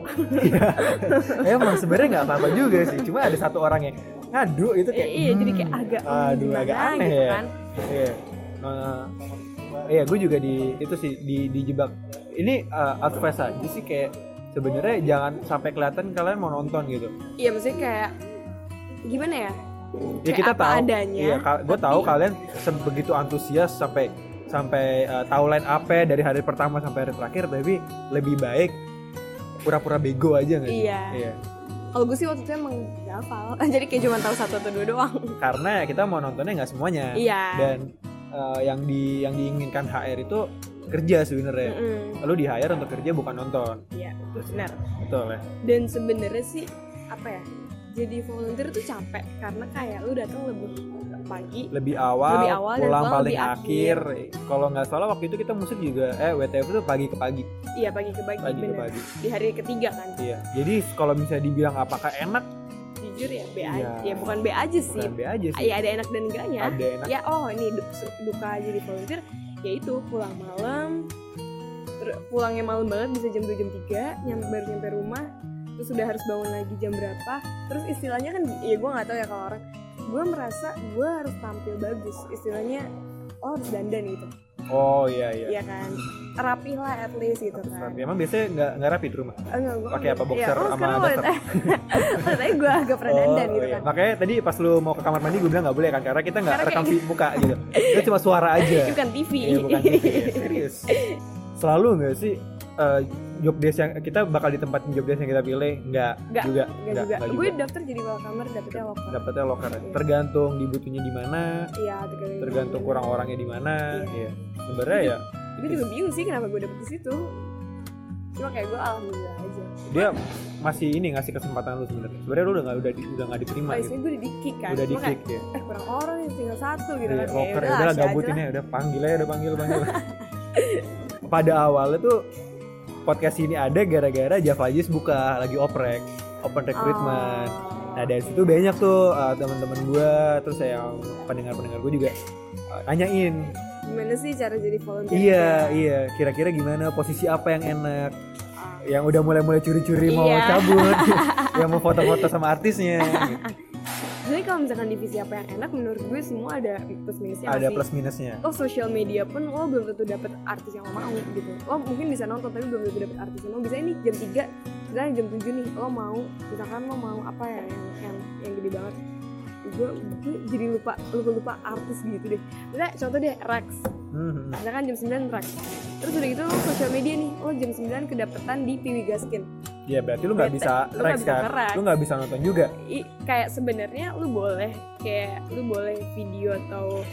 emang sebenarnya nggak apa-apa juga sih cuma ada satu orang yang ngadu itu kayak iya jadi kayak agak hmm, aduh gimana agak aneh gitu ya. kan. Iya. Nah, iya gue juga di itu sih di dijebak ini uh, advice aja sih kayak sebenarnya jangan sampai kelihatan kalian mau nonton gitu. Iya maksudnya kayak gimana ya? Ya Kayak kita apa tahu. adanya, iya gue tahu kalian sebegitu antusias sampai sampai uh, tahu line apa dari hari pertama sampai hari terakhir tapi lebih baik pura-pura bego aja nggak sih? Iya. iya. Kalau gue sih waktu itu emang gak hafal. Jadi kayak cuma tahu satu atau dua doang. Karena kita mau nontonnya nggak semuanya. Iya. Dan uh, yang di yang diinginkan HR itu kerja sebenarnya. Mm-mm. lalu di hire untuk kerja bukan nonton. Iya benar. Betul ya. Dan sebenarnya sih apa ya jadi volunteer tuh capek karena kayak lu datang lebih pagi lebih awal, Lebih awal pulang paling lebih akhir. Kalau nggak salah waktu itu kita musik juga eh WTF itu pagi ke pagi, iya pagi ke pagi, pagi ke pagi. di hari ketiga kan Iya. Jadi kalau misalnya dibilang apakah enak, jujur ya B Iya. aja ya bukan B aja sih bukan B aja sih. ya ada enak dan enggaknya Ada enak. ya oh ini duka jadi volunteer ya itu pulang malam pulangnya malam banget bisa jam 2 jam 3 nyampe baru nyampe rumah terus udah harus bangun lagi jam berapa terus istilahnya kan ya gue nggak tahu ya kalau orang gue merasa gue harus tampil bagus istilahnya oh harus dandan gitu Oh iya iya. ya kan rapi lah at least gitu kan Emang biasanya nggak nggak rapi di rumah. Oh, enggak, Pakai apa, boxer ya, oh, sama daster? Tapi gue agak pernah dandan gitu iya. kan Makanya tadi pas lu mau ke kamar mandi gue bilang nggak boleh kan karena kita nggak rekam kayak- muka gitu. Itu cuma suara aja. Itu kan TV Iya bukan TV, ya, serius. Selalu nggak sih eh, job desk yang kita bakal ditempatin job desk yang kita pilih nggak Nggak, juga Enggak juga. nggak Gue daftar jadi welcomer dapetnya locker. dapetnya loker Iya. tergantung dibutuhnya di mana Iya, tergantung. tergantung kurang orangnya di mana Iya. iya sebenarnya ya Gue juga bingung sih kenapa gue dapet di situ. Cuma kayak gue alhamdulillah aja. dia masih ini ngasih kesempatan lu sebenarnya sebenarnya lu udah nggak udah di- udah nggak diterima Oh, gitu gue udah di kick kan. udah di Cuma kick kayak, ya eh kurang orang nih tinggal satu gitu Iya, kan. loker ya udah gabutin ya udah panggil aja udah panggil panggil pada awalnya tuh podcast ini ada gara-gara Java Jis buka lagi oprek open recruitment Oh. nah dari situ banyak tuh uh, teman-teman gue terus yang pendengar-pendengar gue juga uh, nanyain Gimana sih cara jadi volunteer? iya iya kira-kira gimana posisi apa yang enak Ah. yang udah mulai-mulai curi-curi mau Iya. cabut yang mau foto-foto sama artisnya gitu. Jadi kalau misalkan divisi apa yang enak menurut gue semua ada plus minusnya ada plus minusnya Lo sosial media pun lo belum tentu dapet artis yang lo mau gitu. Lo mungkin bisa nonton tapi belum tentu dapet artis yang lo. Bisa ini jam 3, misalnya jam 7 nih lo mau, misalkan lo mau apa ya yang yang, yang gede banget. Gue, gue jadi lupa lupa lupa artis gitu deh. Misalnya contoh deh Rex. Hmm, Misalkan jam 9 Rex. Terus udah gitu lo sosial media nih, lo jam 9 kedapetan di Piwi Gaskin. Ya berarti lu nggak bisa Lu Rex bisa kan? lu nggak bisa nonton juga? I- kayak sebenarnya lu boleh kayak lu boleh video atau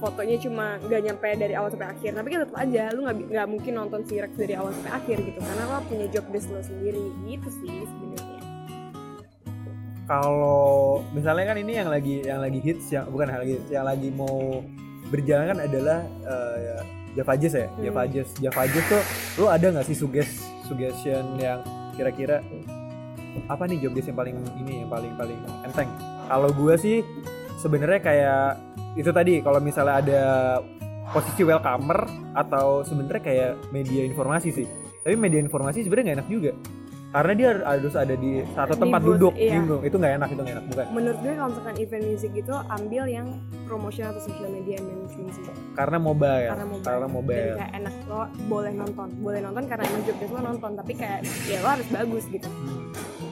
fotonya cuma nggak nyampe dari awal sampai akhir tapi kan tetap aja lu nggak nggak mungkin nonton si Rex dari awal sampai akhir gitu karena lo punya job desk lo sendiri gitu sih sebenarnya. Kalau misalnya kan ini yang lagi yang lagi hits yang bukan lagi hits yang lagi mau berjalan kan adalah uh, Java Jazz ya? Hmm. Java Jazz Java Jazz tuh lu ada nggak sih suggest suggestion yang kira-kira apa nih job desk yang paling ini yang paling paling enteng? Kalau gua sih sebenarnya kayak itu tadi kalau misalnya ada posisi welcomer atau sebenarnya kayak media informasi sih. Tapi media informasi sebenarnya nggak enak juga karena dia harus ada di satu Di tempat booth, duduk. iya. gitu. itu nggak enak itu nggak enak. Bukan. Menurut gue kalau misalkan event music gitu ambil yang promotion atau social media management sih. Karena mobile. Karena mobile, karena mobile. dan kayak enak lo boleh nonton. Boleh nonton karena emang job desk lo nonton tapi kayak ya lo harus bagus gitu.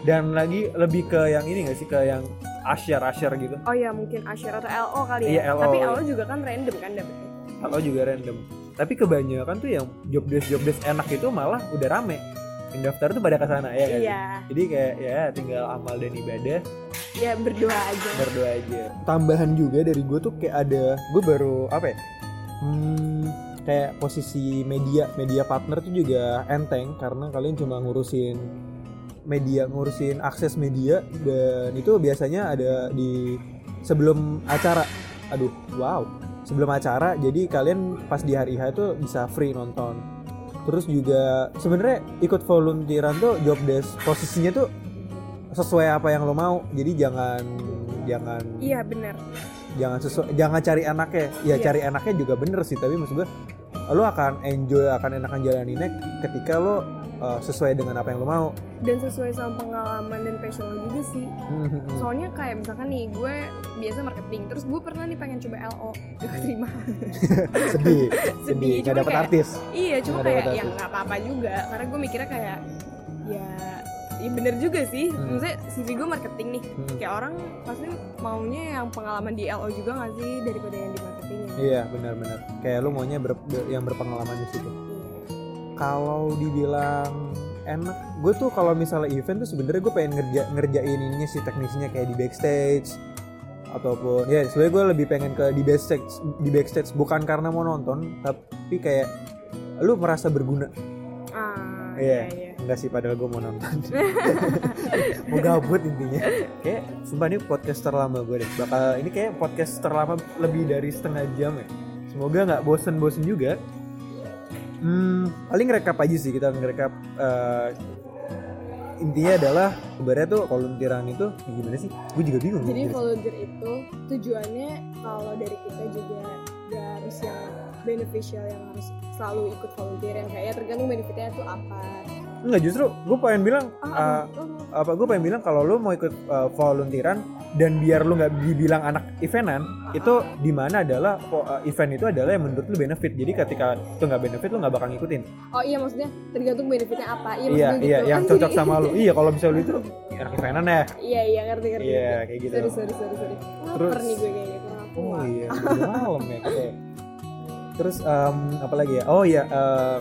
Dan lagi lebih ke yang ini nggak sih? Ke yang asyar asyar gitu. Oh ya mungkin Asher atau LO kali Iya, ya LO, tapi iya. LO juga kan random kan dapetnya atau juga random. Tapi kebanyakan tuh yang job desk job desk enak itu malah udah rame yang daftar tuh pada ke sana ya kan iya. Jadi kayak ya tinggal amal dan ibadah. Ya berdoa aja. Berdoa aja. Tambahan juga dari gue tuh kayak ada gue baru apa ya? Hmm, kayak posisi media media partner tuh juga enteng karena kalian cuma ngurusin media ngurusin akses media dan itu biasanya ada di sebelum acara. Aduh wow. Sebelum acara jadi kalian pas di hari H itu bisa free nonton terus juga sebenarnya ikut volunteeran tuh job desk posisinya tuh sesuai apa yang lo mau. Jadi jangan jangan iya benar jangan sesuai jangan cari enaknya. Ya Iya. cari enaknya juga bener sih. Tapi maksud gue lo akan enjoy akan enakan jalaninnya ketika lo uh, sesuai dengan apa yang lo mau. Dan sesuai sama pengalaman dan passion lo juga sih. Hmm. soalnya kayak misalkan nih gue biasa marketing terus gue pernah nih pengen coba LO gak terima. Sedih sedih gak dapet kayak- artis. iya cuma kayak ya nggak apa-apa juga karena gue mikirnya kayak ya ya bener juga sih. Hmm. maksudnya CV gue marketing nih. Hmm. kayak orang pasti maunya yang pengalaman di LO juga gak sih daripada yang di marketingnya iya benar-benar kayak lo maunya ber- yang berpengalaman di situ. Iya. Kalau dibilang enak gue tuh kalau misalnya event tuh sebenarnya gue pengen ngerja ngerjain ininya sih teknisnya kayak di backstage ataupun ya sebenarnya gue lebih pengen ke di backstage di backstage bukan karena mau nonton tapi kayak lu merasa berguna. Ah Iya. iya iya. enggak sih padahal gue mau nonton. Mau gabut intinya. Kayak sumpah ini podcast terlama gue deh. Bakal ini kayak podcast terlama lebih dari setengah jam ya. Semoga nggak bosen-bosen juga hmm, paling rekap aja sih kita ngerekap eh, intinya adalah sebenarnya tuh volunteeran itu gimana sih? Gue juga bingung. Jadi volunteer itu tujuannya kalau dari kita juga gak harus yang beneficial yang harus selalu ikut volunteer yang kayak ya tergantung benefitnya tuh apa. Enggak justru gue pengen bilang ah, eh, oh, apa gue pengen bilang kalau lu mau ikut uh, volunteeran dan biar lu nggak dibilang anak eventan itu di mana adalah uh, event itu adalah yang menurut lu benefit. Jadi ketika itu nggak benefit lu nggak bakal ngikutin. Oh iya maksudnya tergantung benefitnya apa. Iya iya iya gitu. yang cocok sama lu. Iya kalau misalnya lu itu anak eventan ya. Iya iya ngerti ngerti Iya, kayak gitu. sorry sorry sorry sorry. Terus- nih gue kayaknya kurang aku oh iya malam ya kita ya. terus um, apa lagi ya? Oh iya uh,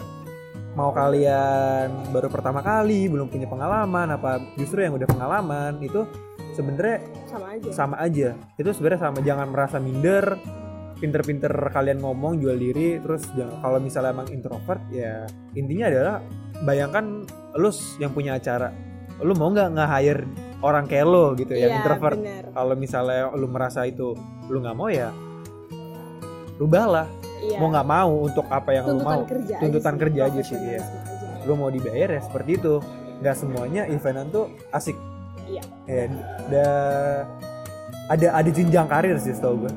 mau kalian baru pertama kali belum punya pengalaman apa justru yang udah pengalaman itu sebenarnya sama aja. sama aja. Itu sebenarnya sama jangan merasa minder pinter-pinter kalian ngomong jual diri terus kalau misalnya emang introvert ya intinya adalah bayangkan lu yang punya acara lu mau nggak nge-hire orang kayak lo gitu yang Iya, introvert? kalau misalnya lu merasa itu lu nggak mau ya rubahlah iya. mau nggak mau untuk apa yang lu tuntutan mau. kerja tuntutan aja kerja aja sih, aja. lu mau dibayar ya seperti itu. Nggak semuanya eventan tuh asik. Iya. ya ada ada ada jenjang karir sih setahu gue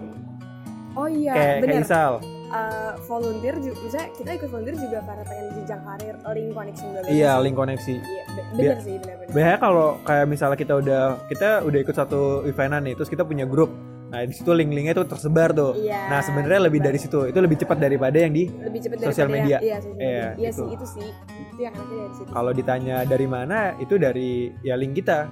oh iya kayak bener. kayak Isal Uh, volunteer juga misalnya kita ikut volunteer juga karena pengen jenjang karir link connection juga iya link koneksi. Iya be- bener sih bener bener biasanya kalau kayak misalnya kita udah kita udah ikut satu eventan nih terus kita punya grup nah di situ link-linknya tuh tersebar tuh. Iya, nah sebenarnya lebih dari situ. Itu lebih cepat daripada yang di lebih cepat Sosial media. yang- iya sosial Iya, media. Iya gitu. sih itu sih. Itu yang anaknya dari situ. Kalau ditanya dari mana itu dari ya link kita.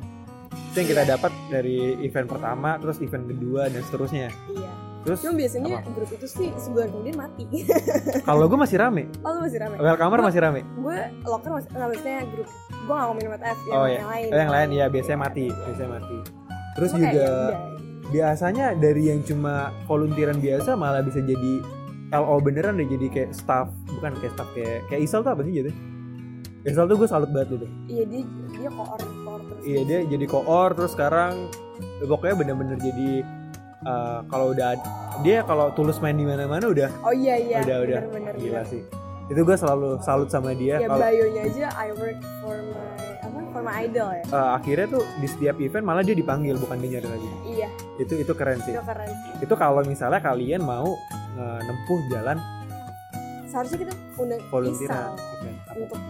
Itu yang kita Iya. dapat dari event pertama terus event kedua dan seterusnya. Iya. Terus cuma biasanya grup itu sih sebulan kemudian mati. Kalau gue masih rame. Oh lu masih rame? Welcomer masih rame. gue locker masih maksudnya grup gue nggak ngomongin yang, oh ya yang lain. Oh, yang lain. Ya biasanya mati. Biasanya mati. Terus Cuma juga ya. Biasanya dari yang cuma volunteeran biasa malah bisa jadi LO beneran deh jadi kayak staff. Bukan kayak staff kayak kayak Isal tuh apa sih jadi Isal tuh gue salut banget gitu. Iya dia dia koor koor terus. Iya dia jadi koor terus sekarang pokoknya bener-bener jadi uh, kalau udah dia kalau tulus main di mana-mana udah oh iya iya. Udah udah. Bener, bener, gila bener. sih. Itu gue selalu salut sama dia ya kalau aja I work for my apa for my idol ya? Uh, akhirnya tuh di setiap event malah dia dipanggil bukan dia nyari lagi. Iya. Itu itu keren sih. Itu keren sih. Itu kalau misalnya kalian mau uh, nempuh jalan seharusnya kita undang event. untuk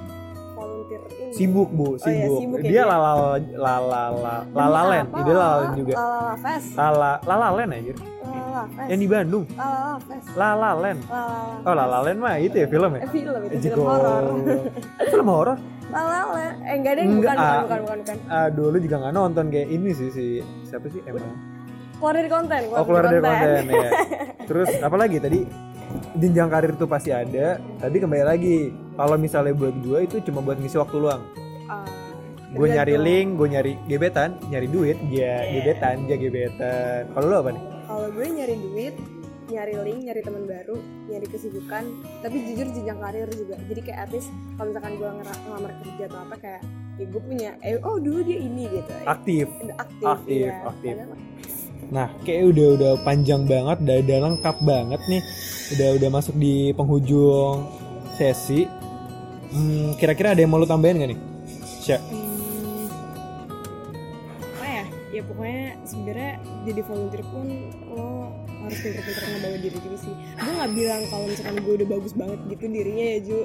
volunteer ini. Sibuk bu iya, sibuk, sibuk ya dia dia. lala lala lala ide lalalen. juga. Lala Fest. Lala lalalen aja Lala Fest. Yang di Bandung. Lala Fest. Lala oh lalalen mah itu ya film ya? Eh, film itu film horor. Film horor Lala eh enggak deh bukan, bukan ah. bukan bukan bukan. aduh lu juga nggak nonton kayak ini sih si siapa sih emang keluar dari konten oh keluar dari konten. ya terus apa lagi? Tadi jenjang karir tuh pasti ada. Tapi kembali lagi kalau misalnya buat gue itu cuma buat ngisi waktu luang. Ah, gue nyari tergantung. link gue nyari gebetan nyari duit ya Iya. gebetan ya gebetan. Kalau lu apa nih? Kalau gue nyari duit nyari link nyari teman baru nyari kesibukan tapi jujur jenjang karir juga jadi kayak artis kalau misalkan gue ngelamar kerja atau apa kayak ya gue punya eh oh dulu dia ini gitu aktif aktif Aktif, iya. aktif. Padahal- Nah, kayak udah udah panjang banget, udah, udah lengkap banget nih. Udah udah masuk di penghujung sesi. Hmm, kira-kira ada yang mau lu tambahin gak nih? Sya. Hmm, apa ya ya pokoknya sebenarnya jadi volunteer pun lo harus pinter-pinter ngebawa diri juga sih. Gue nggak bilang kalau misalkan gue udah bagus banget gitu dirinya ya Ju.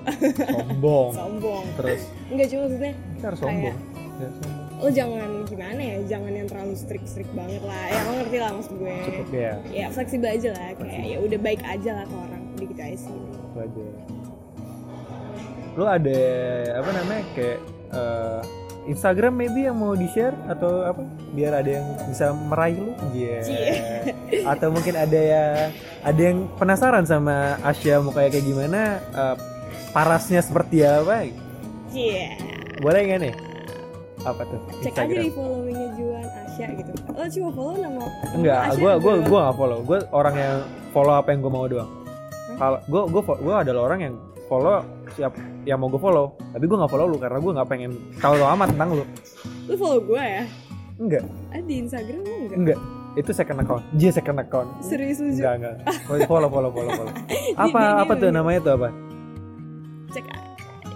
Sombong. Sombong. Terus? Enggak cuma maksudnya kita harus sombong. Ya, sombong. lo jangan gimana ya jangan yang terlalu strict-strict banget lah. Ya lo ngerti lah maksud gue. Cukup ya. Ya fleksibel aja lah. Kayak ya udah baik aja lah ke orang udah gitu aja sih. Wajar lu ada apa namanya kayak eh, Instagram maybe yang mau di share atau apa? Biar ada yang bisa meraih lu? Iya. Cie. atau mungkin ada ya ada yang penasaran sama Asia mau kayak kayak gimana eh, parasnya seperti apa? Iya. Boleh nggak nih? Apa tuh? Cek aja di followingnya Juan Asia gitu. Lo cuma follow nama enggak gue gue gue nggak follow. Gue orang yang follow apa yang gue mau doang. Kalau gue gue gue adalah orang yang follow siap yang mau gue follow. Tapi gue nggak follow lu karena gue nggak pengen tahu lo amat tentang lu. Lu follow gue ya? Enggak. Ah di Instagram lo enggak? Enggak. Itu second account. Dia second account. Serius lu enggak enggak. Follow follow follow follow apa apa tuh namanya tuh apa? Cek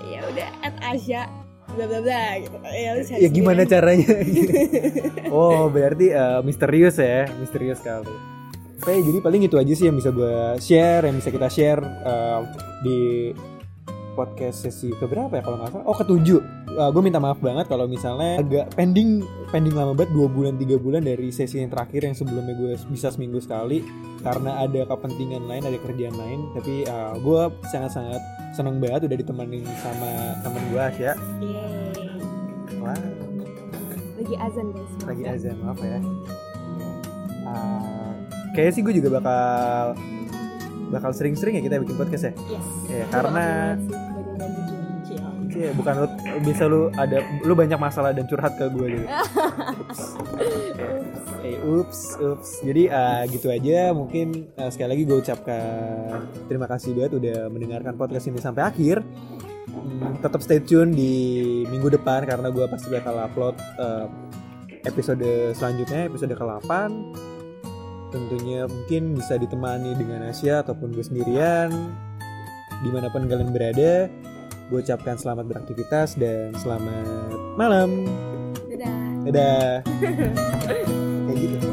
ya udah at Asia bla bla bla gitu. Ya lu ya gimana caranya? Oh berarti eh, misterius ya misterius sekali. Oke, jadi paling itu aja sih yang bisa gue share, yang bisa kita share eh, di podcast sesi keberapa ya kalau nggak salah? Oh ketujuh. gue minta maaf banget kalau misalnya agak pending pending lama banget dua bulan tiga bulan dari sesi yang terakhir yang sebelumnya gue bisa seminggu sekali karena ada kepentingan lain ada kerjaan lain tapi gue sangat sangat seneng banget udah ditemenin sama temen gue ya Yeay. wah. Lagi azan guys. Lagi azan maaf ya. Ah, kayaknya sih gue juga bakal bakal sering-sering ya kita bikin podcast ya? Yes. Ya, karena- Iya, bukan lu bisa lu ada lu banyak masalah dan curhat ke gue gitu. Eh, ups, ups. Jadi ah, gitu aja. Mungkin ah, sekali lagi gue ucapkan terima kasih banget udah mendengarkan podcast ini sampai akhir. Hmm, tetap stay tune di minggu depan karena gue pasti bakal upload eh, episode selanjutnya, episode ke-8. Tentunya mungkin bisa ditemani dengan Asia ataupun gue sendirian. Di mana pun kalian berada, gue ucapkan selamat beraktivitas dan selamat malam. dadah Dadah. Kayak gitu.